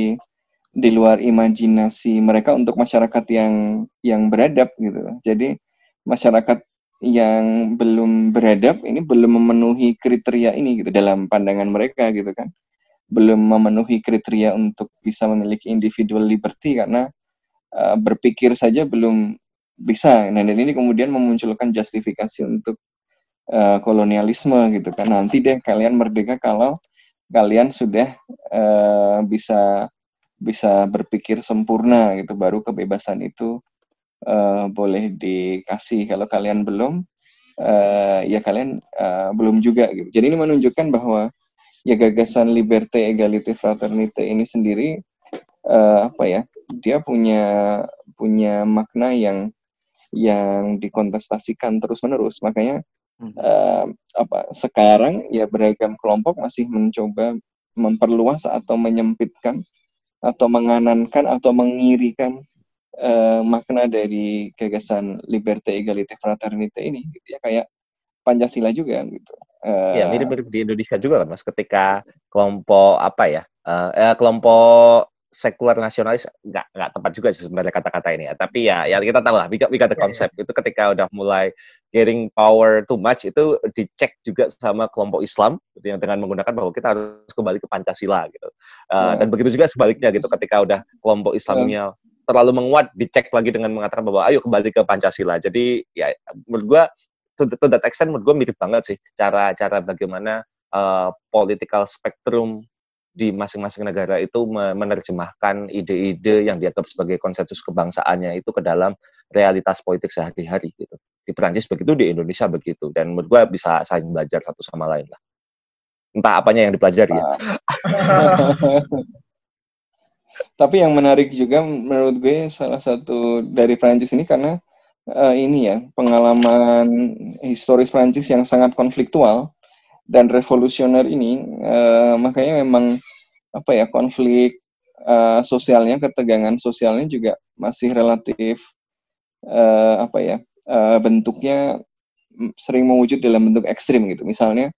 di luar imajinasi mereka untuk masyarakat yang yang beradab gitu. Jadi masyarakat yang belum beradab ini belum memenuhi kriteria ini gitu dalam pandangan mereka gitu kan. Belum memenuhi kriteria untuk bisa memiliki individual liberty karena uh, berpikir saja belum bisa. Nah, dan ini kemudian memunculkan justifikasi untuk uh, kolonialisme gitu kan. Nanti deh kalian merdeka kalau kalian sudah uh, bisa bisa berpikir sempurna gitu baru kebebasan itu uh, boleh dikasih. Kalau kalian belum uh, ya kalian uh, belum juga gitu. Jadi ini menunjukkan bahwa ya gagasan liberté, égalité, fraternité ini sendiri uh, apa ya? Dia punya punya makna yang yang dikontestasikan terus-menerus. Makanya uh, apa sekarang ya beragam kelompok masih mencoba memperluas atau menyempitkan atau menganankan atau mengirikan uh, makna dari gagasan liberté, égalité, fraternité ini gitu ya kayak Pancasila juga gitu. Uh, ya mirip-mirip di Indonesia juga kan mas ketika kelompok apa ya uh, eh, kelompok sekuler nasionalis nggak nggak tepat juga sih sebenarnya kata-kata ini ya tapi ya ya kita tahu lah we got, we got the concept yeah, yeah. itu ketika udah mulai getting power too much itu dicek juga sama kelompok Islam gitu, yang dengan menggunakan bahwa kita harus kembali ke Pancasila gitu uh, yeah. dan begitu juga sebaliknya gitu ketika udah kelompok Islamnya yeah. terlalu menguat dicek lagi dengan mengatakan bahwa ayo kembali ke Pancasila jadi ya menurut gua to, to that extent menurut gua mirip banget sih cara cara bagaimana uh, political spectrum di masing-masing negara itu menerjemahkan ide-ide yang dianggap sebagai konsensus kebangsaannya itu ke dalam realitas politik sehari-hari gitu. Di Prancis begitu, di Indonesia begitu. Dan menurut gue bisa saling belajar satu sama lain lah. Entah apanya yang dipelajari ya. [LAUGHS] Tapi yang menarik juga menurut gue salah satu dari Prancis ini karena uh, ini ya pengalaman historis Prancis yang sangat konfliktual dan revolusioner ini uh, makanya memang apa ya konflik uh, sosialnya ketegangan sosialnya juga masih relatif uh, apa ya uh, bentuknya sering mewujud dalam bentuk ekstrim gitu. Misalnya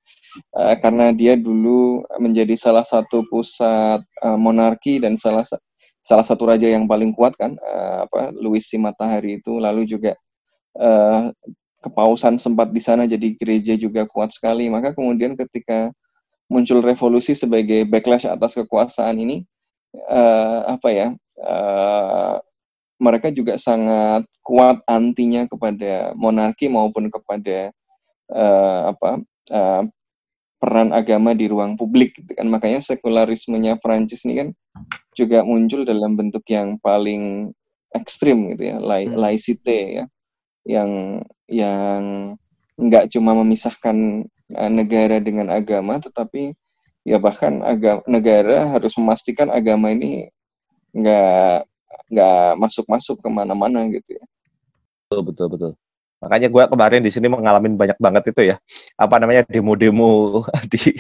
uh, karena dia dulu menjadi salah satu pusat uh, monarki dan salah salah satu raja yang paling kuat kan uh, apa Louis si Matahari itu. Lalu juga uh, kepausan sempat di sana jadi gereja juga kuat sekali maka kemudian ketika muncul revolusi sebagai backlash atas kekuasaan ini uh, apa ya uh, mereka juga sangat kuat antinya kepada monarki maupun kepada uh, apa uh, peran agama di ruang publik gitu kan makanya sekularismenya Prancis ini kan juga muncul dalam bentuk yang paling ekstrim gitu ya lai hmm. laicite ya yang yang nggak cuma memisahkan uh, negara dengan agama tetapi ya bahkan agama negara harus memastikan agama ini nggak nggak masuk-masuk ke mana-mana gitu ya. Betul betul betul. Makanya gue kemarin di sini mengalami banyak banget itu ya, apa namanya demo-demo [LAUGHS] di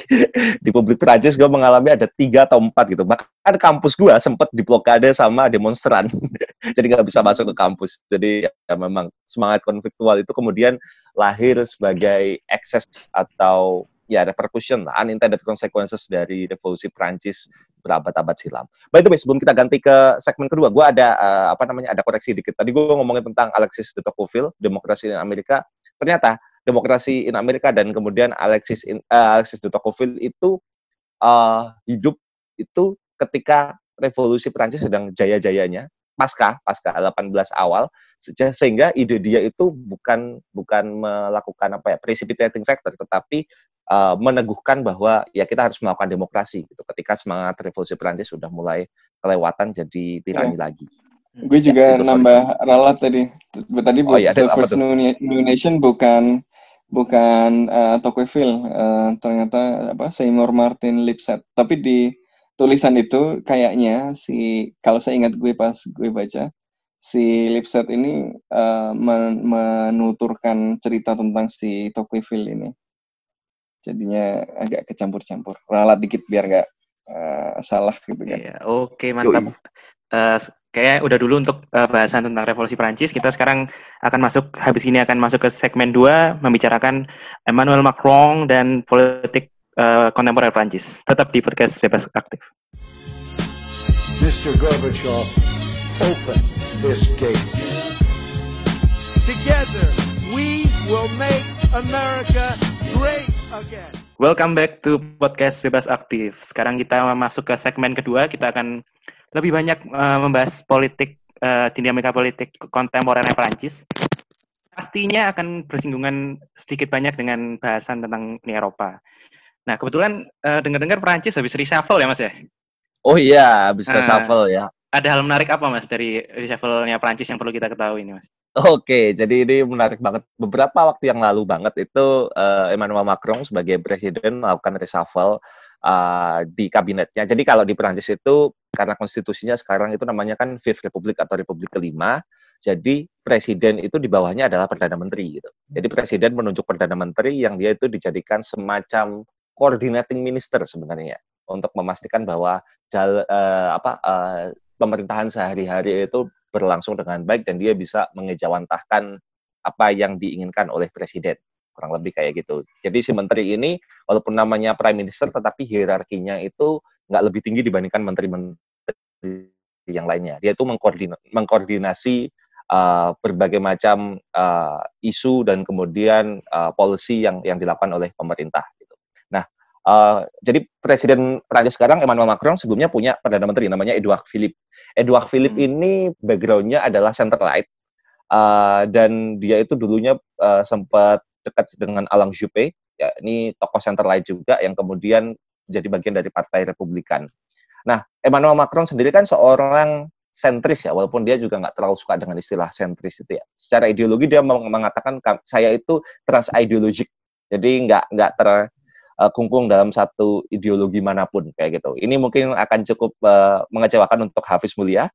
di publik Prancis gue mengalami ada tiga atau empat gitu. Bahkan kampus gue sempat diblokade sama demonstran, [LAUGHS] jadi nggak bisa masuk ke kampus. Jadi ya memang semangat konfliktual itu kemudian lahir sebagai ekses atau ya repercussion lah, unintended consequences dari revolusi Prancis berabad-abad silam. By the way, sebelum kita ganti ke segmen kedua, gue ada uh, apa namanya ada koreksi dikit. Tadi gue ngomongin tentang Alexis de Tocqueville, demokrasi in Amerika. Ternyata demokrasi in Amerika dan kemudian Alexis in, uh, Alexis de Tocqueville itu uh, hidup itu ketika revolusi Prancis sedang jaya-jayanya pasca pasca 18 awal sehingga ide dia itu bukan bukan melakukan apa ya precipitating factor tetapi uh, meneguhkan bahwa ya kita harus melakukan demokrasi gitu ketika semangat revolusi Perancis sudah mulai kelewatan jadi tirani ya. lagi. Gue juga ya, nambah ralat tadi. Tadi oh, iya, the first new, new nation bukan bukan uh, Tocqueville, uh, ternyata apa Seymour Martin Lipset. Tapi di tulisan itu kayaknya si kalau saya ingat gue pas gue baca si Lipset ini uh, men menuturkan cerita tentang si Tocqueville ini. Jadinya agak kecampur-campur. Ralat dikit biar nggak uh, salah gitu kan. Iya, oke mantap. Uh, kayak udah dulu untuk uh, bahasan tentang revolusi Prancis kita sekarang akan masuk habis ini akan masuk ke segmen 2 membicarakan Emmanuel Macron dan politik uh, kontemporer Prancis tetap di podcast bebas aktif Mr. Gorbachev open this gate together we will make America great Welcome back to podcast Bebas Aktif. Sekarang kita masuk ke segmen kedua. Kita akan lebih banyak uh, membahas politik, uh, dinamika politik kontemporer Prancis. Pastinya akan bersinggungan sedikit banyak dengan bahasan tentang Uni Eropa. Nah, kebetulan uh, dengar-dengar Prancis habis reshuffle ya, Mas ya? Oh iya, habis uh, reshuffle ya. Ada hal menarik apa, Mas, dari reshuffle-nya Prancis yang perlu kita ketahui ini, Mas? Oke, jadi ini menarik banget. Beberapa waktu yang lalu banget itu uh, Emmanuel Macron sebagai presiden melakukan reshuffle uh, di kabinetnya. Jadi kalau di Perancis itu karena konstitusinya sekarang itu namanya kan Fifth Republic atau Republik kelima. Jadi presiden itu di bawahnya adalah perdana menteri gitu. Jadi presiden menunjuk perdana menteri yang dia itu dijadikan semacam coordinating minister sebenarnya untuk memastikan bahwa jal, uh, apa uh, pemerintahan sehari-hari itu berlangsung dengan baik dan dia bisa mengejawantahkan apa yang diinginkan oleh presiden kurang lebih kayak gitu. Jadi si menteri ini walaupun namanya prime minister tetapi hierarkinya itu nggak lebih tinggi dibandingkan menteri-menteri yang lainnya. Dia itu mengkoordinasi, mengkoordinasi uh, berbagai macam uh, isu dan kemudian uh, policy yang yang dilakukan oleh pemerintah. Uh, jadi presiden Prancis sekarang Emmanuel Macron sebelumnya punya perdana menteri namanya Edouard Philippe. Edward Philip hmm. ini backgroundnya adalah centralite uh, dan dia itu dulunya uh, sempat dekat dengan Alain Juppé, ya ini tokoh centralite juga yang kemudian jadi bagian dari Partai Republikan. Nah, Emmanuel Macron sendiri kan seorang sentris ya, walaupun dia juga nggak terlalu suka dengan istilah sentris itu ya. Secara ideologi dia meng- mengatakan "Ka- saya itu trans ideologik, jadi nggak nggak terkungkung dalam satu ideologi mana pun kayak gitu. Ini mungkin akan cukup eh, mengecewakan untuk Hafiz Mulia,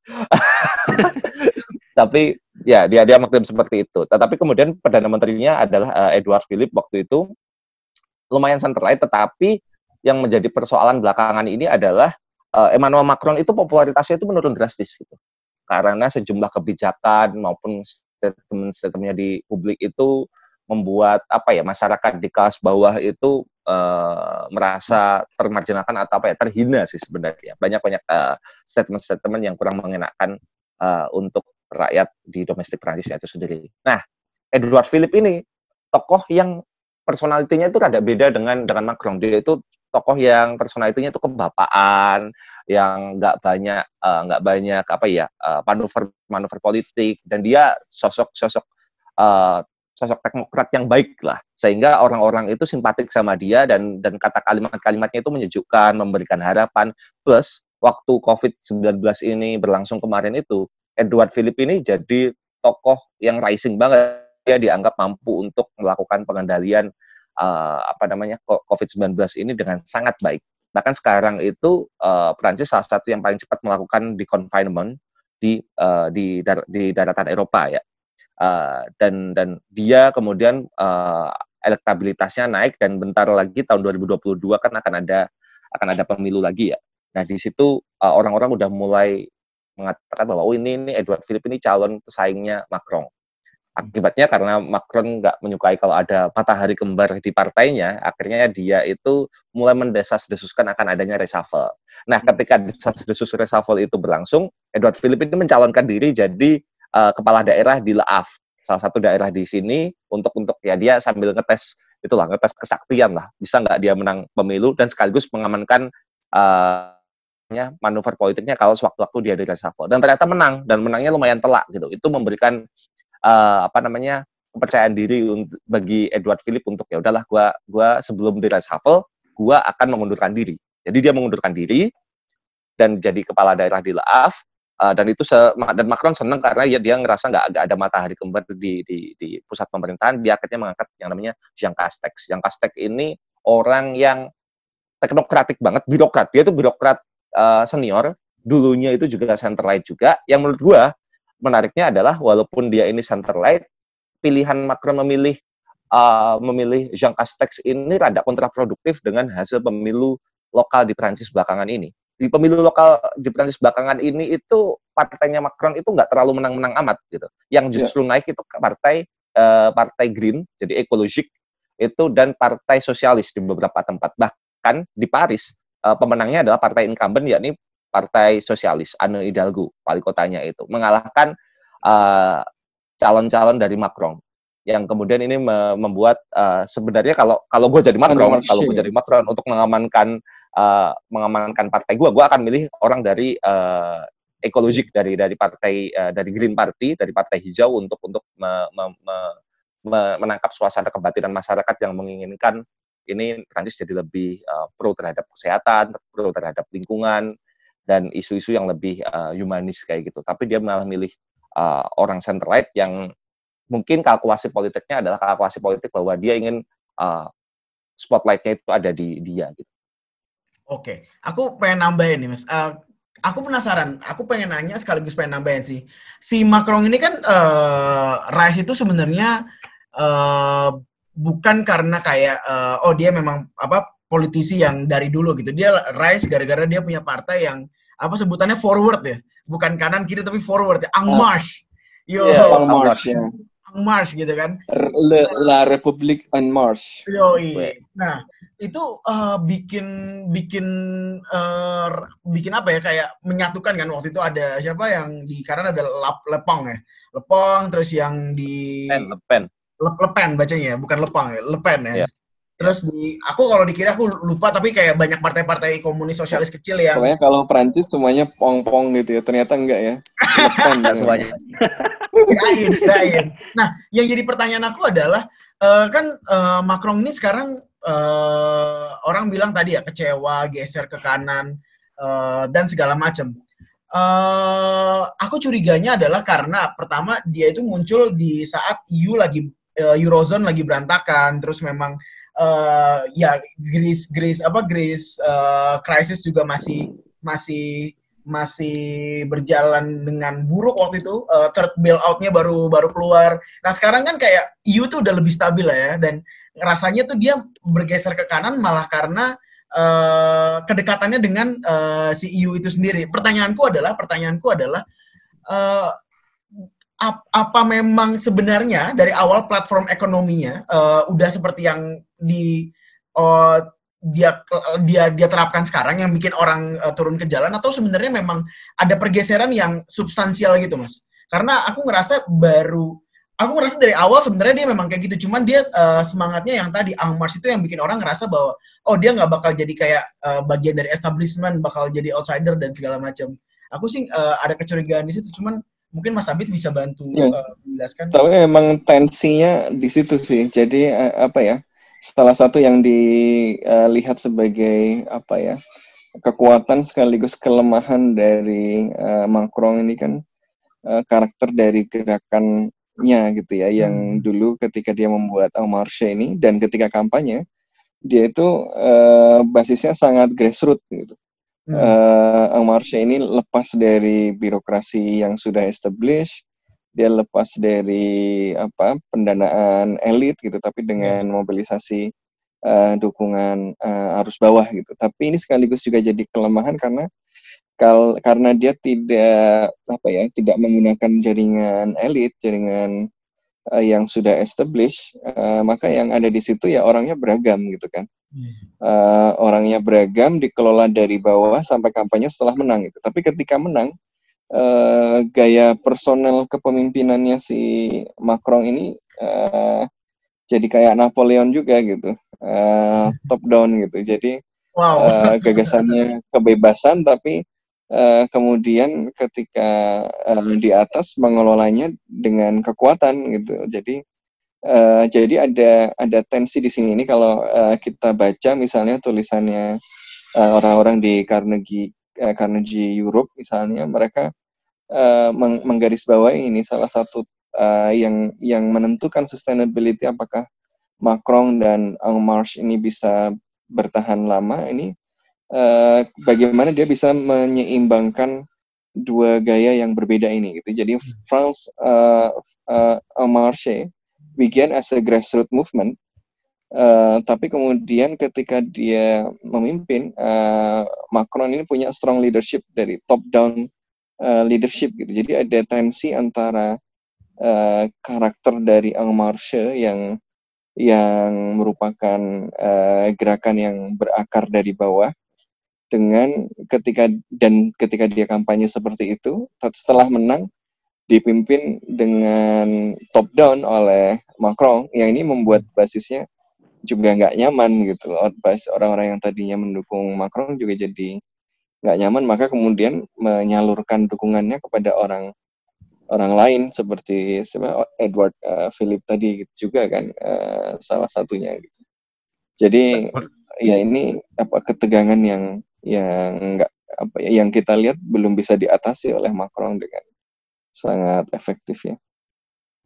[LAUGHS] tapi ya dia dia mengklaim seperti itu. Tetapi kemudian perdana menterinya adalah eh, Edward Philip waktu itu lumayan centralized, tetapi yang menjadi persoalan belakangan ini adalah eh, Emmanuel Macron itu popularitasnya itu menurun drastis gitu. Karena sejumlah kebijakan maupun statement-statementnya di publik itu membuat apa ya masyarakat di kelas bawah itu eh, merasa termarginalkan atau apa ya terhina sih sebenarnya banyak banyak statement-statement yang kurang mengenakan eh, untuk rakyat di domestik Prancis itu sendiri. Nah, Edward Philip ini tokoh yang personalitinya itu rada beda dengan dengan Macron. Dia itu tokoh yang personalitinya itu kebapaan, yang nggak banyak eh, nggak banyak apa ya eh, manuver manuver politik dan dia sosok sosok eh, sosok teknokrat yang baik lah sehingga orang-orang itu simpatik sama dia dan dan kata kalimat-kalimatnya itu menyejukkan memberikan harapan plus waktu COVID-19 ini berlangsung kemarin itu Edward Philip ini jadi tokoh yang rising banget dia dianggap mampu untuk melakukan pengendalian uh, apa namanya COVID-19 ini dengan sangat baik. Bahkan sekarang itu uh, Prancis salah satu yang paling cepat melakukan di confinement di uh, di, dar di daratan Eropa ya. Uh, dan dan dia kemudian uh, elektabilitasnya naik dan bentar lagi tahun 2022 kan akan ada akan ada pemilu lagi ya. Nah di situ uh, orang-orang udah mulai mengatakan bahwa oh ini ini Edward Philip ini calon pesaingnya Macron. Akibatnya karena Macron nggak menyukai kalau ada matahari kembar di partainya, akhirnya dia itu mulai mendesas-desuskan akan adanya reshuffle. Nah, ketika desas-desus reshuffle itu berlangsung, Edward Philip ini mencalonkan diri jadi uh, kepala daerah di Havre, salah satu daerah di sini untuk untuk ya dia sambil ngetes itulah ngetes kesaktian lah, bisa nggak dia menang pemilu dan sekaligus mengamankan uh, manuver politiknya kalau sewaktu-waktu dia di reshuffle dan ternyata menang dan menangnya lumayan telak gitu. Itu memberikan uh, apa namanya kepercayaan diri untuk bagi Edward Philip untuk ya udahlah gua gua sebelum di reshuffle gua akan mengundurkan diri. Jadi dia mengundurkan diri dan jadi kepala daerah di Havre uh, dan itu dan Macron senang karena ya dia ngerasa nggak ada matahari kembar di, di di pusat pemerintahan. Dia akhirnya mengangkat yang namanya Jean Castex. Jean Castex ini orang yang teknokratik banget birokrat. Dia itu birokrat uh, senior. Dulunya itu juga centralized juga. Yang menurut gua menariknya adalah walaupun dia ini centralized pilihan Macron memilih uh, memilih Jean Castex ini rada kontraproduktif dengan hasil pemilu lokal di Prancis belakangan ini di pemilu lokal di Prancis belakangan ini itu partainya Macron itu nggak terlalu menang-menang amat gitu. Yang justru yeah. naik itu partai uh, partai Green jadi ekologik itu dan partai sosialis di beberapa tempat. Bahkan di Paris uh, pemenangnya adalah partai incumbent yakni Partai Sosialis Anne Hidalgo wali kotanya itu mengalahkan calon-calon uh, dari Macron. Yang kemudian ini me membuat uh, sebenarnya kalau kalau gue jadi Macron kalau gue jadi Macron untuk mengamankan uh, mengamankan partai gue gue akan milih orang dari uh, ekologik dari dari partai uh, dari Green Party dari partai hijau untuk untuk me, me, me, me, menangkap suasana kebatinan masyarakat yang menginginkan ini Prancis jadi lebih uh, pro terhadap kesehatan, pro terhadap lingkungan, dan isu-isu yang lebih uh, humanis kayak gitu. Tapi dia malah milih uh, orang centralized yang mungkin kalkulasi politiknya adalah kalkulasi politik bahwa dia ingin uh, spotlightnya itu ada di dia gitu. Oke, aku pengen nambahin nih mas. Uh, aku penasaran, aku pengen nanya sekaligus pengen nambahin sih. Si Macron ini kan uh, rise itu sebenarnya uh, bukan karena kayak uh, oh dia memang apa politisi yang dari dulu gitu. Dia rise gara-gara dia punya partai yang apa sebutannya forward ya, bukan kanan kiri tapi forward ya, en marche. Yo, yeah, en marche. Ya. En marche gitu kan. Le, La Republique en marche. Yo, Nah, itu uh, bikin bikin uh, bikin apa ya kayak menyatukan kan waktu itu ada siapa yang di kanan ada Lap, Lepong ya. Lepong terus yang di Pen, Lepen. Le, Lepen bacanya ya, bukan Lepang ya, Lepen ya. Yeah. Terus di aku kalau dikira aku lupa tapi kayak banyak partai-partai komunis sosialis kecil yang Pokoknya kalau Prancis semuanya pong-pong gitu ya. Ternyata enggak ya. [LAUGHS] Enggak semuanya. Kirain, kirain. Nah, yang jadi pertanyaan aku adalah uh, kan uh, Macron ini sekarang uh, orang bilang tadi ya kecewa, geser ke kanan uh, dan segala macam. eh aku curiganya adalah karena pertama dia itu muncul di saat EU lagi eh, Eurozone lagi berantakan, terus memang eh ya Greece Greece apa Greece eh, crisis juga masih masih masih berjalan dengan buruk waktu itu Eh, third bailout-nya baru baru keluar. Nah sekarang kan kayak EU tuh udah lebih stabil lah ya dan rasanya tuh dia bergeser ke kanan malah karena eh, kedekatannya dengan eh, si EU itu sendiri. Pertanyaanku adalah pertanyaanku adalah eh, ap- apa memang sebenarnya dari awal platform ekonominya eh, udah seperti yang di eh, dia dia dia terapkan sekarang yang bikin orang eh, turun ke jalan atau sebenarnya memang ada pergeseran yang substansial gitu mas karena aku ngerasa baru aku ngerasa dari awal sebenarnya dia memang kayak gitu cuman dia eh, semangatnya yang tadi Ang Mars itu yang bikin orang ngerasa bahwa oh dia nggak bakal jadi kayak eh, bagian dari establishment bakal jadi outsider dan segala macam aku sih eh, ada kecurigaan di situ cuman mungkin Mas Abid bisa bantu Ya. eh, menjelaskan Tapi emang tensinya di situ sih. Jadi eh, apa ya? Salah satu yang dilihat sebagai apa ya? kekuatan sekaligus kelemahan dari eh, Macron ini kan eh, karakter dari gerakannya gitu ya yang dulu ketika dia membuat Marche ini dan ketika kampanye dia itu eh, basisnya sangat grassroots gitu. Hmm. eh En Marche ini lepas dari birokrasi yang sudah established, dia lepas dari apa pendanaan elit gitu, tapi dengan mobilisasi eh, dukungan eh, arus bawah gitu. Tapi ini sekaligus juga jadi kelemahan karena kal karena dia tidak apa ya tidak menggunakan jaringan elit, jaringan eh, yang sudah established, eh, maka yang ada di situ ya orangnya beragam gitu kan eh, orangnya beragam dikelola dari bawah sampai kampanye setelah menang gitu. Tapi ketika menang eh, gaya personel kepemimpinannya si Macron ini eh, jadi kayak Napoleon juga gitu. Eh, top down gitu. Jadi wow eh, gagasannya kebebasan tapi eh, kemudian ketika eh, di atas mengelolanya dengan kekuatan gitu. Jadi eh, jadi ada ada tensi di sini ini kalau eh, kita baca misalnya tulisannya orang-orang di Carnegie Carnegie Europe misalnya mereka eh, meng- menggarisbawahi ini salah satu eh, yang yang menentukan sustainability apakah Macron dan En Marche ini bisa bertahan lama ini eh, bagaimana dia bisa menyeimbangkan dua gaya yang berbeda ini gitu. Jadi France eh, eh, En Marche began as a grassroots movement eh, tapi kemudian ketika dia memimpin eh, Macron ini punya strong leadership dari top down eh, leadership gitu. Jadi ada tensi antara eh, karakter dari En Marche yang yang merupakan eh, gerakan yang berakar dari bawah dengan ketika dan ketika dia kampanye seperti itu setelah menang dipimpin dengan top down oleh Macron yang ini membuat basisnya juga nggak nyaman gitu loh orang-orang yang tadinya mendukung Macron juga jadi nggak nyaman maka kemudian menyalurkan dukungannya kepada orang orang lain seperti Edward eh, Philip tadi gitu juga kan eh, salah satunya gitu. Jadi ya ini apa ketegangan yang yang nggak apa ya yang kita lihat belum bisa diatasi oleh Macron dengan sangat efektif ya.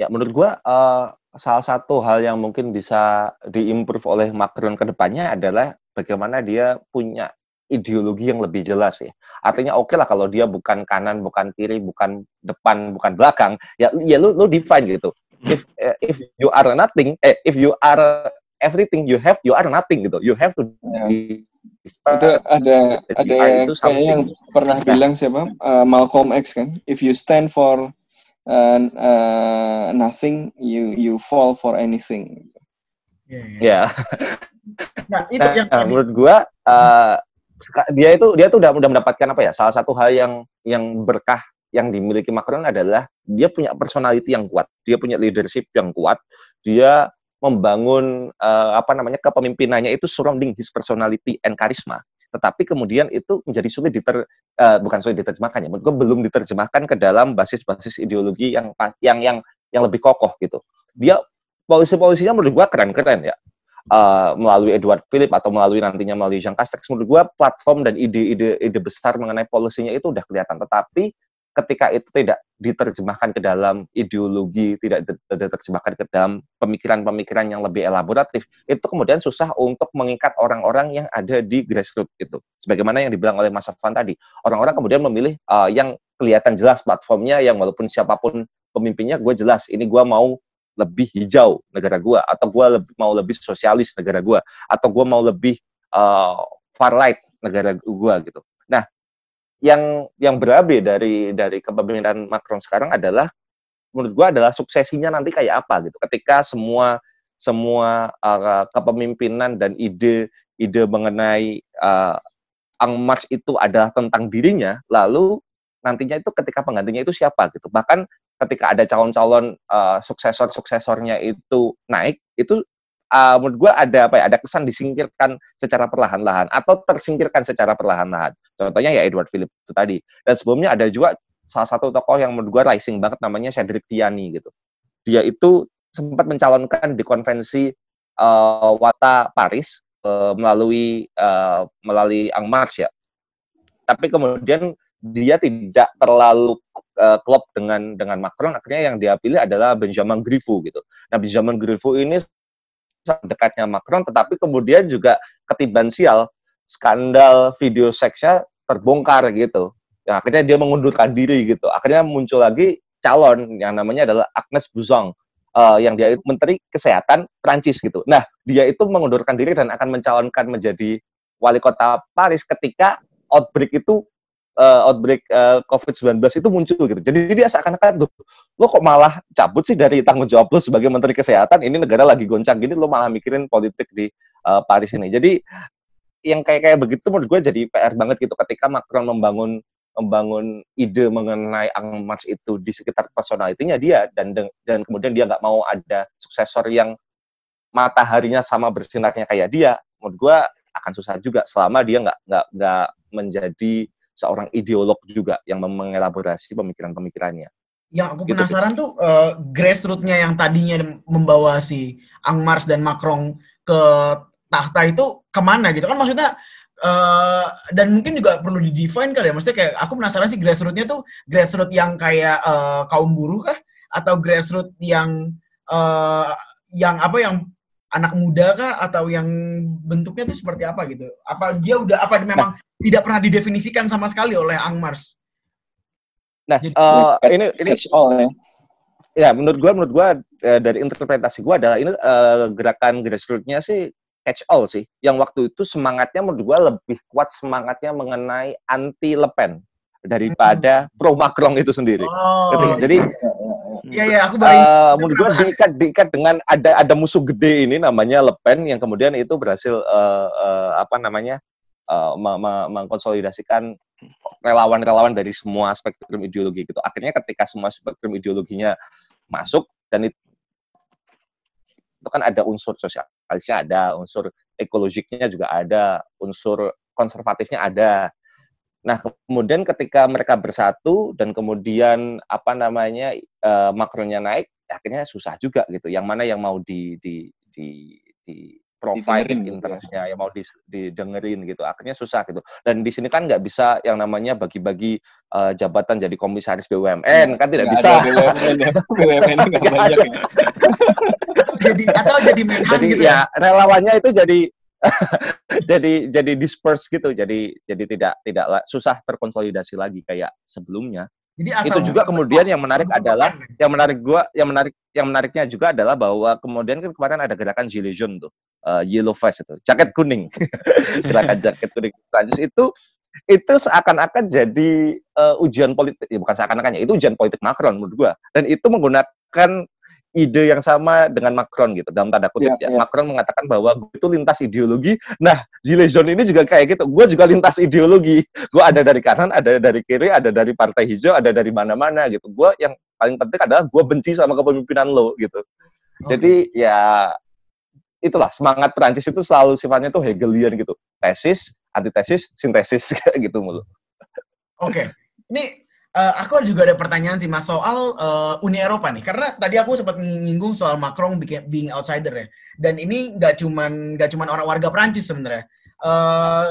Ya, menurut gua eh, salah satu hal yang mungkin bisa diimprove oleh Macron ke depannya adalah bagaimana dia punya ideologi yang lebih jelas ya. Artinya oke lah kalau dia bukan kanan, bukan kiri, bukan depan, bukan belakang, ya ya lu lu define gitu. If eh, if you are nothing, eh if you are everything you have, you are nothing gitu. You have to Ya. itu ada ada itu kayaknya yang pernah Nah. bilang siapa Uh, Malcolm X kan if you stand for uh, uh, nothing you you fall for anything Iya, iya. Ya. nah itu Nah, yang tadi menurut gua eh, seka- dia itu dia tuh udah udah mendapatkan apa ya? Salah satu hal yang yang berkah yang dimiliki Macron adalah dia punya personality yang kuat, dia punya leadership yang kuat, dia membangun eh, apa namanya kepemimpinannya itu surrounding his personality and charisma. Tetapi kemudian itu menjadi sulit diter eh, bukan sulit diterjemahkan ya, menurut belum diterjemahkan ke dalam basis-basis ideologi yang yang yang yang lebih kokoh gitu. Dia polisi-polisinya menurut gua keren-keren ya uh, melalui Edward Philip atau melalui nantinya melalui Jean Castex menurut gue platform dan ide-ide ide besar mengenai polisinya itu udah kelihatan tetapi ketika itu tidak diterjemahkan ke dalam ideologi, tidak diterjemahkan ke dalam pemikiran-pemikiran yang lebih elaboratif, itu kemudian susah untuk mengikat orang-orang yang ada di grassroots itu. Sebagaimana yang dibilang oleh Mas Afan tadi, orang-orang kemudian memilih uh, yang kelihatan jelas platformnya, yang walaupun siapa pun pemimpinnya, gue jelas ini gue mau lebih hijau negara gue, atau gue lebih, mau lebih sosialis negara gue, atau gue mau lebih uh, far right negara gue gitu. Nah, yang yang berabe dari dari kepemimpinan Macron sekarang adalah menurut gua adalah suksesinya nanti kayak apa gitu. Ketika semua semua uh, kepemimpinan dan ide ide mengenai uh, Ang Mars itu adalah tentang dirinya, lalu nantinya itu ketika penggantinya itu siapa gitu. Bahkan ketika ada calon-calon uh, suksesor-suksesornya itu naik, itu uh, menurut gue ada apa ya ada kesan disingkirkan secara perlahan-lahan atau tersingkirkan secara perlahan-lahan. Contohnya ya Edward Philip itu tadi. Dan sebelumnya ada juga salah satu tokoh yang menurut gue rising banget namanya Cedric Tiani gitu. Dia itu sempat mencalonkan di konvensi uh, Wata Paris uh, melalui uh, melalui Ang Mars ya tapi kemudian dia tidak terlalu uh, klop dengan dengan Macron akhirnya yang dia pilih adalah Benjamin Griveaux gitu. Nah Benjamin Griveaux ini dekatnya Macron, tetapi kemudian juga ketiban sial skandal video seksnya terbongkar gitu. Ya, akhirnya dia mengundurkan diri gitu. Akhirnya muncul lagi calon yang namanya adalah Agnes Buzon uh, yang dia itu Menteri Kesehatan Prancis gitu. Nah, dia itu mengundurkan diri dan akan mencalonkan menjadi wali kota Paris ketika outbreak itu uh, outbreak uh, COVID-19 itu muncul gitu. Jadi dia seakan-akan tuh, lo kok malah cabut sih dari tanggung jawab lo sebagai Menteri Kesehatan, ini negara lagi goncang gini, lo malah mikirin politik di uh, Paris ini. Jadi yang kayak kayak begitu menurut gue jadi PR banget gitu ketika Macron membangun membangun ide mengenai Ang Mars itu di sekitar personalitinya dia dan dan kemudian dia nggak mau ada suksesor yang mataharinya sama bersinarnya kayak dia menurut gue akan susah juga selama dia nggak nggak nggak menjadi seorang ideolog juga yang mengelaborasi pemikiran-pemikirannya. Yang aku gitu, penasaran tuh uh, grassroots-nya yang tadinya membawa si Ang Mars dan Macron ke tahta itu ke mana gitu kan maksudnya uh, dan mungkin juga perlu di-define kali ya maksudnya kayak aku penasaran sih grassroots-nya tuh grassroots yang kayak uh, kaum buruh kah atau grassroots yang uh, yang apa yang anak muda kah atau yang bentuknya tuh seperti apa gitu? Apa dia udah apa memang nah. Tidak pernah didefinisikan sama sekali oleh Ang Mars? Nah, Jadi, uh, ini ini all ya. Ya, menurut gua menurut gua uh, dari interpretasi gua adalah ini uh, gerakan grassroots-nya sih catch all sih. Yang waktu itu semangatnya menurut gua lebih kuat semangatnya mengenai anti Le Pen daripada hmm. pro Macron itu sendiri. Oh. Jadi Iya iya aku baru uh, menurut gue diikat diikat dengan ada ada musuh gede ini namanya Le Pen yang kemudian itu berhasil uh, uh, apa namanya uh, mengkonsolidasikan relawan-relawan dari semua spektrum ideologi gitu. Akhirnya ketika semua spektrum ideologinya masuk dan itu itu kan ada unsur sosialisnya ada, unsur ekologiknya juga ada, unsur konservatifnya ada. Nah, kemudian ketika mereka bersatu dan kemudian apa namanya uh, makronya naik, akhirnya susah juga gitu. Yang mana yang mau di di di di provide gitu ya. interestnya, yang mau di, didengerin gitu. Akhirnya susah gitu. Dan di sini kan nggak bisa yang namanya bagi-bagi uh, jabatan jadi komisaris BUMN kan tidak bisa. BUMN ya. [LAUGHS] BUMN nggak banyak ya. jadi atau jadi menhan jadi, gitu ya. ya relawannya itu jadi [LAUGHS] jadi jadi disperse gitu jadi jadi tidak tidak susah terkonsolidasi lagi kayak sebelumnya jadi itu juga kemudian yang menarik adalah yang menarik gua yang menarik yang menariknya juga adalah bahwa kemudian kan kemarin ada gerakan Gilets jaunes tuh uh, yellow vest itu jaket kuning. [LAUGHS] Gerakan jaket kuning. Prancis itu itu seakan-akan jadi uh, ujian politik ya bukan seakan-akan ya itu ujian politik Macron menurut gua. Dan itu menggunakan ide yang sama dengan Macron gitu dalam tanda kutip yeah, ya. Yeah. Macron mengatakan bahwa gue itu lintas ideologi. Nah, Gilles Jaunes ini juga kayak gitu. Gue juga lintas ideologi. Gue ada dari kanan, ada dari kiri, ada dari partai hijau, ada dari mana-mana gitu. Gue yang paling penting adalah gue benci sama kepemimpinan lo gitu. Okay. Jadi ya itulah semangat Prancis itu selalu sifatnya tuh Hegelian gitu. Tesis, antitesis, sintesis [LAUGHS] kayak gitu mulu. Oke. Okay. Ini Eh, aku juga ada pertanyaan sih mas soal eh, Uni Eropa nih. Karena tadi aku sempat nyinggung soal Macron being, outsider ya. Dan ini nggak cuman nggak cuman orang warga Prancis sebenarnya. Eh,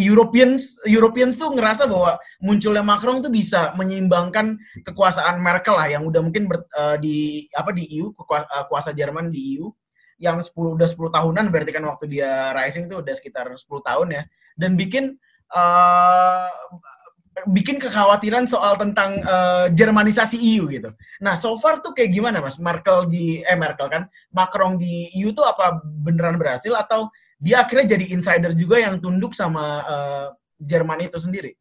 Europeans Europeans tuh ngerasa bahwa munculnya Macron tuh bisa menyeimbangkan kekuasaan Merkel lah yang udah mungkin ber- eh, di apa di EU kekua- eh, kuasa Jerman di EU yang 10 udah 10 tahunan berarti kan waktu dia rising tuh udah sekitar 10 tahun ya. Dan bikin eh, bikin kekhawatiran soal tentang eh, Jermanisasi EU gitu. Nah, so far tuh kayak gimana Mas? Merkel di eh Merkel kan, Macron di EU tuh apa beneran berhasil atau dia akhirnya jadi insider juga yang tunduk sama eh, Jerman itu sendiri?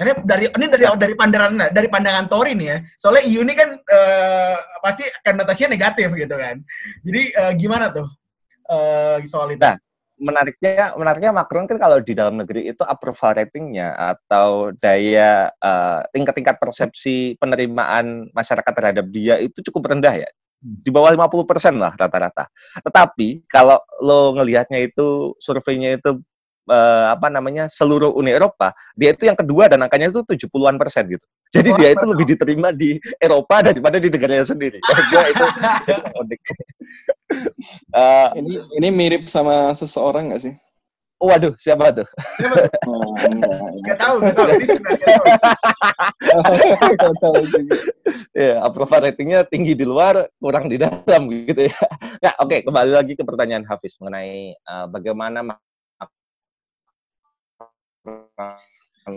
Ini dari ini dari dari pandangan dari pandangan Tori nih ya. Soalnya EU ini kan eh, pasti konotasinya negatif gitu kan. Jadi eh, gimana tuh eh, soal itu? Nah, menariknya menariknya Macron kan kalau di dalam negeri itu approval ratingnya atau daya eh, tingkat-tingkat persepsi penerimaan masyarakat terhadap dia itu cukup rendah ya di bawah 50% lah rata-rata. Tetapi kalau lo ngelihatnya itu surveinya itu eh, apa namanya seluruh Uni Eropa, dia itu yang kedua dan angkanya itu 70-an persen gitu. Jadi dia itu lebih diterima di Eropa daripada di negaranya sendiri. [LAUGHS] Gua itu, itu unik. Eh, Ini ini mirip sama seseorang nggak sih? waduh, siapa tuh? Oh, enggak, Gak tahu, gak tahu. Juga. ya [LAUGHS] approval ratingnya tinggi di luar kurang di dalam gitu ya nah oke kembali lagi ke pertanyaan Hafiz mengenai uh, bagaimana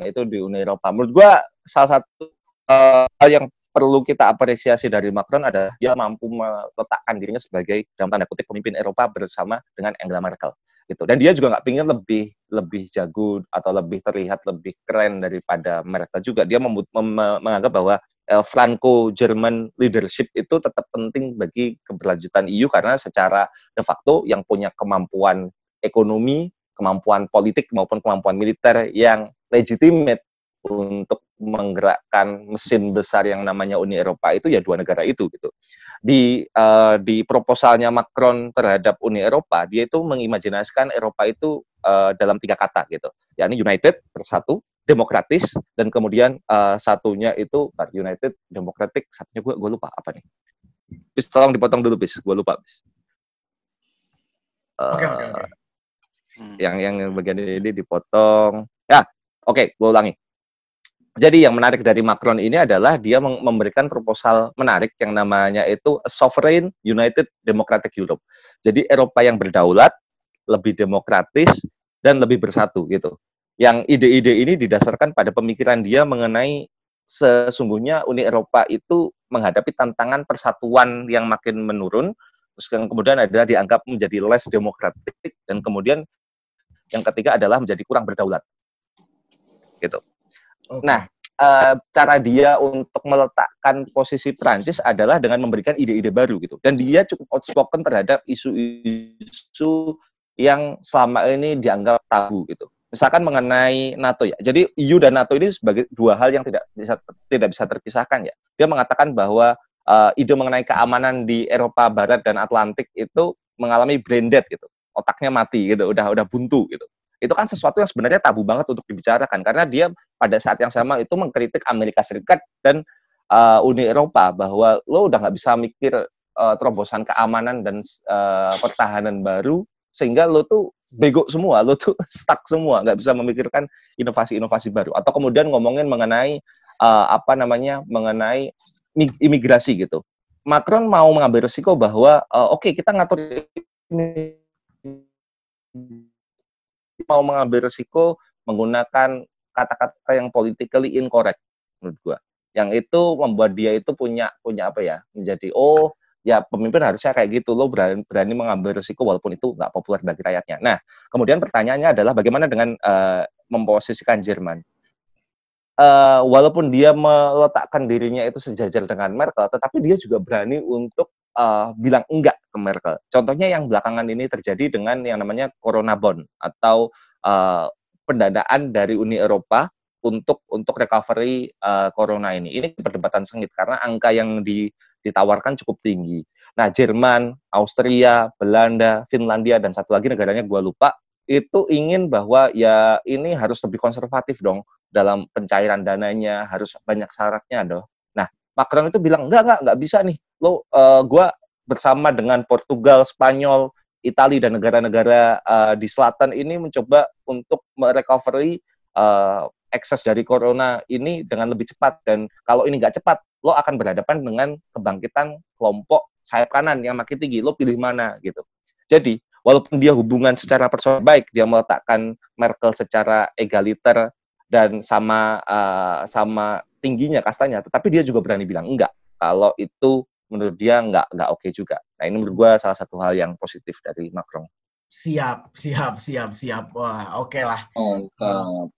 itu di Uni Eropa. Menurut gua salah satu uh, yang perlu kita apresiasi dari Macron adalah dia mampu meletakkan dirinya sebagai dalam tanda kutip pemimpin Eropa bersama dengan Angela Merkel gitu. Dan dia juga nggak pingin lebih lebih jago atau lebih terlihat lebih keren daripada Merkel juga. Dia membut- mem- menganggap bahwa eh, Franco-German leadership itu tetap penting bagi keberlanjutan EU karena secara de facto yang punya kemampuan ekonomi, kemampuan politik maupun kemampuan militer yang legitimate untuk menggerakkan mesin besar yang namanya Uni Eropa itu ya dua negara itu gitu. Di eh, di proposalnya Macron terhadap Uni Eropa, dia itu mengimajinasikan Eropa itu eh, dalam tiga kata gitu, yakni United bersatu, demokratis dan kemudian eh, satunya itu United, Democratic, satunya gue gue lupa apa nih. Bis tolong dipotong dulu bis, gue lupa bis. Oke, Eh, oke, oke. Hmm. yang yang bagian ini dipotong. Ya, oke, gue ulangi. Jadi yang menarik dari Macron ini adalah dia memberikan proposal menarik yang namanya itu Sovereign United Democratic Europe. Jadi Eropa yang berdaulat, lebih demokratis dan lebih bersatu gitu. Yang ide-ide ini didasarkan pada pemikiran dia mengenai sesungguhnya Uni Eropa itu menghadapi tantangan persatuan yang makin menurun, terus kemudian adalah dianggap menjadi less demokratik dan kemudian yang ketiga adalah menjadi kurang berdaulat. Gitu. Oke. Nah, eh, cara dia untuk meletakkan posisi Prancis adalah dengan memberikan ide-ide baru gitu. Dan dia cukup outspoken terhadap isu-isu yang selama ini dianggap tabu gitu. Misalkan mengenai NATO ya. Jadi EU dan NATO ini sebagai dua hal yang tidak bisa tidak bisa terpisahkan ya. Dia mengatakan bahwa eh, ide mengenai keamanan di Eropa Barat dan Atlantik itu mengalami brain dead gitu. Otaknya mati gitu, udah udah buntu gitu itu kan sesuatu yang sebenarnya tabu banget untuk dibicarakan karena dia pada saat yang sama itu mengkritik Amerika Serikat dan uh, Uni Eropa bahwa lo udah nggak bisa mikir uh, terobosan keamanan dan uh, pertahanan baru sehingga lo tuh bego semua, lo tuh [LAUGHS] stuck semua, nggak bisa memikirkan inovasi-inovasi baru atau kemudian ngomongin mengenai uh, apa namanya mengenai mi- imigrasi gitu. Macron mau mengambil resiko bahwa uh, oke kita ngatur mau mengambil resiko menggunakan kata-kata yang politically incorrect menurut gua. Yang itu membuat dia itu punya punya apa ya? menjadi oh ya pemimpin harusnya kayak gitu lo berani, berani mengambil resiko walaupun itu nggak populer bagi rakyatnya. Nah, kemudian pertanyaannya adalah bagaimana dengan eh, memposisikan Jerman? Eh, walaupun dia meletakkan dirinya itu sejajar dengan Merkel, tetapi dia juga berani untuk eh, bilang enggak ke Merkel. Contohnya yang belakangan ini terjadi dengan yang namanya Corona Bond atau eh, pendanaan dari Uni Eropa untuk untuk recovery eh, corona ini. Ini perdebatan sengit karena angka yang di, ditawarkan cukup tinggi. Nah, Jerman, Austria, Belanda, Finlandia dan satu lagi negaranya gua lupa itu ingin bahwa ya ini harus lebih konservatif dong dalam pencairan dananya harus banyak syaratnya doh. Macron itu bilang enggak enggak enggak bisa nih. Lo uh, gua bersama dengan Portugal, Spanyol, Italia dan negara-negara uh, di selatan ini mencoba untuk merecovery uh, ekses dari corona ini dengan lebih cepat. Dan kalau ini nggak cepat lo akan berhadapan dengan kebangkitan kelompok sayap kanan yang makin tinggi. Lo pilih mana? Gitu. Jadi walaupun dia hubungan secara personal baik dia meletakkan Merkel secara egaliter dan sama uh, sama tingginya kastanya tetapi dia juga berani bilang enggak kalau itu menurut dia nggak nggak oke okay juga. Nah ini menurut gue salah satu hal yang positif dari Macron. Siap, siap, siap, siap. Wah, oke okay lah. Mantap.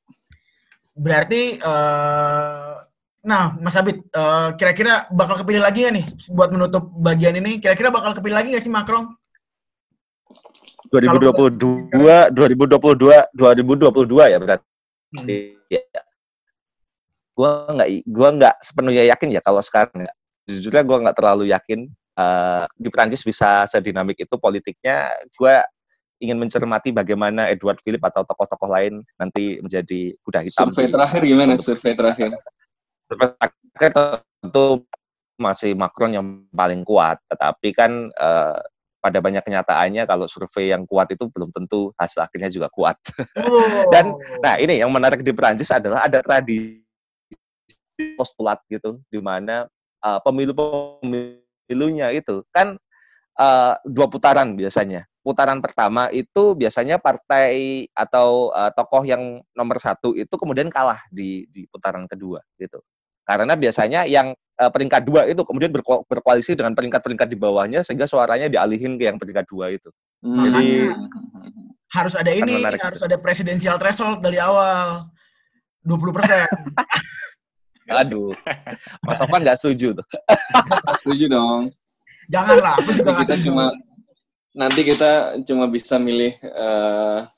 Berarti, uh, nah Mas Abid, uh, kira-kira bakal kepilih lagi ya nih buat menutup bagian ini? Kira-kira bakal kepilih lagi nggak sih Macron? 2022, 2022, 2022 ya berarti. Hmm. Ya. Gua nggak, gua nggak sepenuhnya yakin ya kalau sekarang ya jujurnya gue nggak terlalu yakin uh, di Prancis bisa sedinamik itu politiknya. Gue ingin mencermati bagaimana Edward Philip atau tokoh-tokoh lain nanti menjadi kuda hitam. Survei terakhir gimana? Survei terakhir. Survei terakhir tentu masih Macron yang paling kuat, tetapi kan uh, pada banyak kenyataannya kalau survei yang kuat itu belum tentu hasil akhirnya juga kuat. Oh. [LAUGHS] Dan nah ini yang menarik di Prancis adalah ada tradisi postulat gitu di mana uh, pemilu-pemilunya itu kan uh, dua putaran biasanya. Putaran pertama itu biasanya partai atau uh, tokoh yang nomor satu itu kemudian kalah di, di putaran kedua gitu. Karena biasanya yang uh, peringkat dua itu kemudian berko berkoalisi dengan peringkat-peringkat di bawahnya sehingga suaranya dialihin ke yang peringkat dua itu. Hmm. Jadi harus ada ini, harus ada presidensial threshold dari awal. 20 persen. [LAUGHS] Aduh, Mas Sofan nggak setuju tuh. [LAUGHS] setuju dong. Janganlah, aku juga nggak setuju. Cuma, nanti kita cuma bisa milih uh,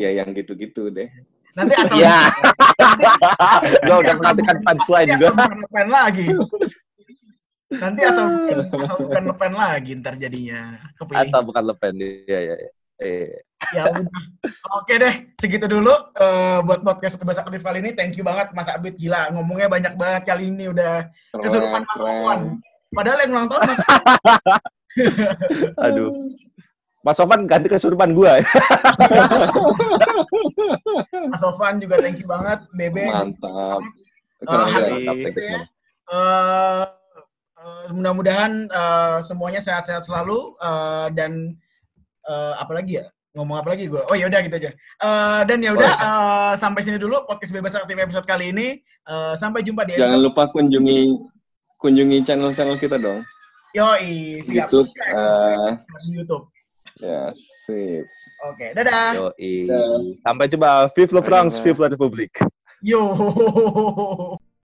ya yang gitu-gitu deh. Nanti asal ya. Gue udah menantikan punchline juga. Lepen lagi. Nanti asal asal bukan lepen lagi ntar jadinya. Kepilih. Asal bukan lepen, iya iya. iya. Ya udah. Oke deh, segitu dulu uh, buat podcast Bahasa Aktif kali ini. Thank you banget Mas Abid. Gila, ngomongnya banyak banget kali ini udah kesurupan Mas Sofan. Padahal yang ulang tahun Mas [LAUGHS] Aduh. Mas Sofan ganti kesurupan gua. [LAUGHS] Mas Sofan juga thank you banget. Bebe. Mantap. Uh, hari ini, uh, uh, mudah-mudahan uh, semuanya sehat-sehat selalu uh, dan uh, apa lagi ya? Ngomong apa lagi gue? Oh ya udah gitu aja. Uh, dan ya udah oh, uh, sampai sini dulu podcast bebas aktif episode kali ini. Uh, sampai jumpa di episode. Jangan lupa kunjungi kunjungi channel-channel kita dong. Yoi, siap. YouTube, uh, di YouTube. Ya, sip. Oke, okay, dadah. Yoi. Sampai jumpa. Vive la France, vive la République. Yo. [LAUGHS]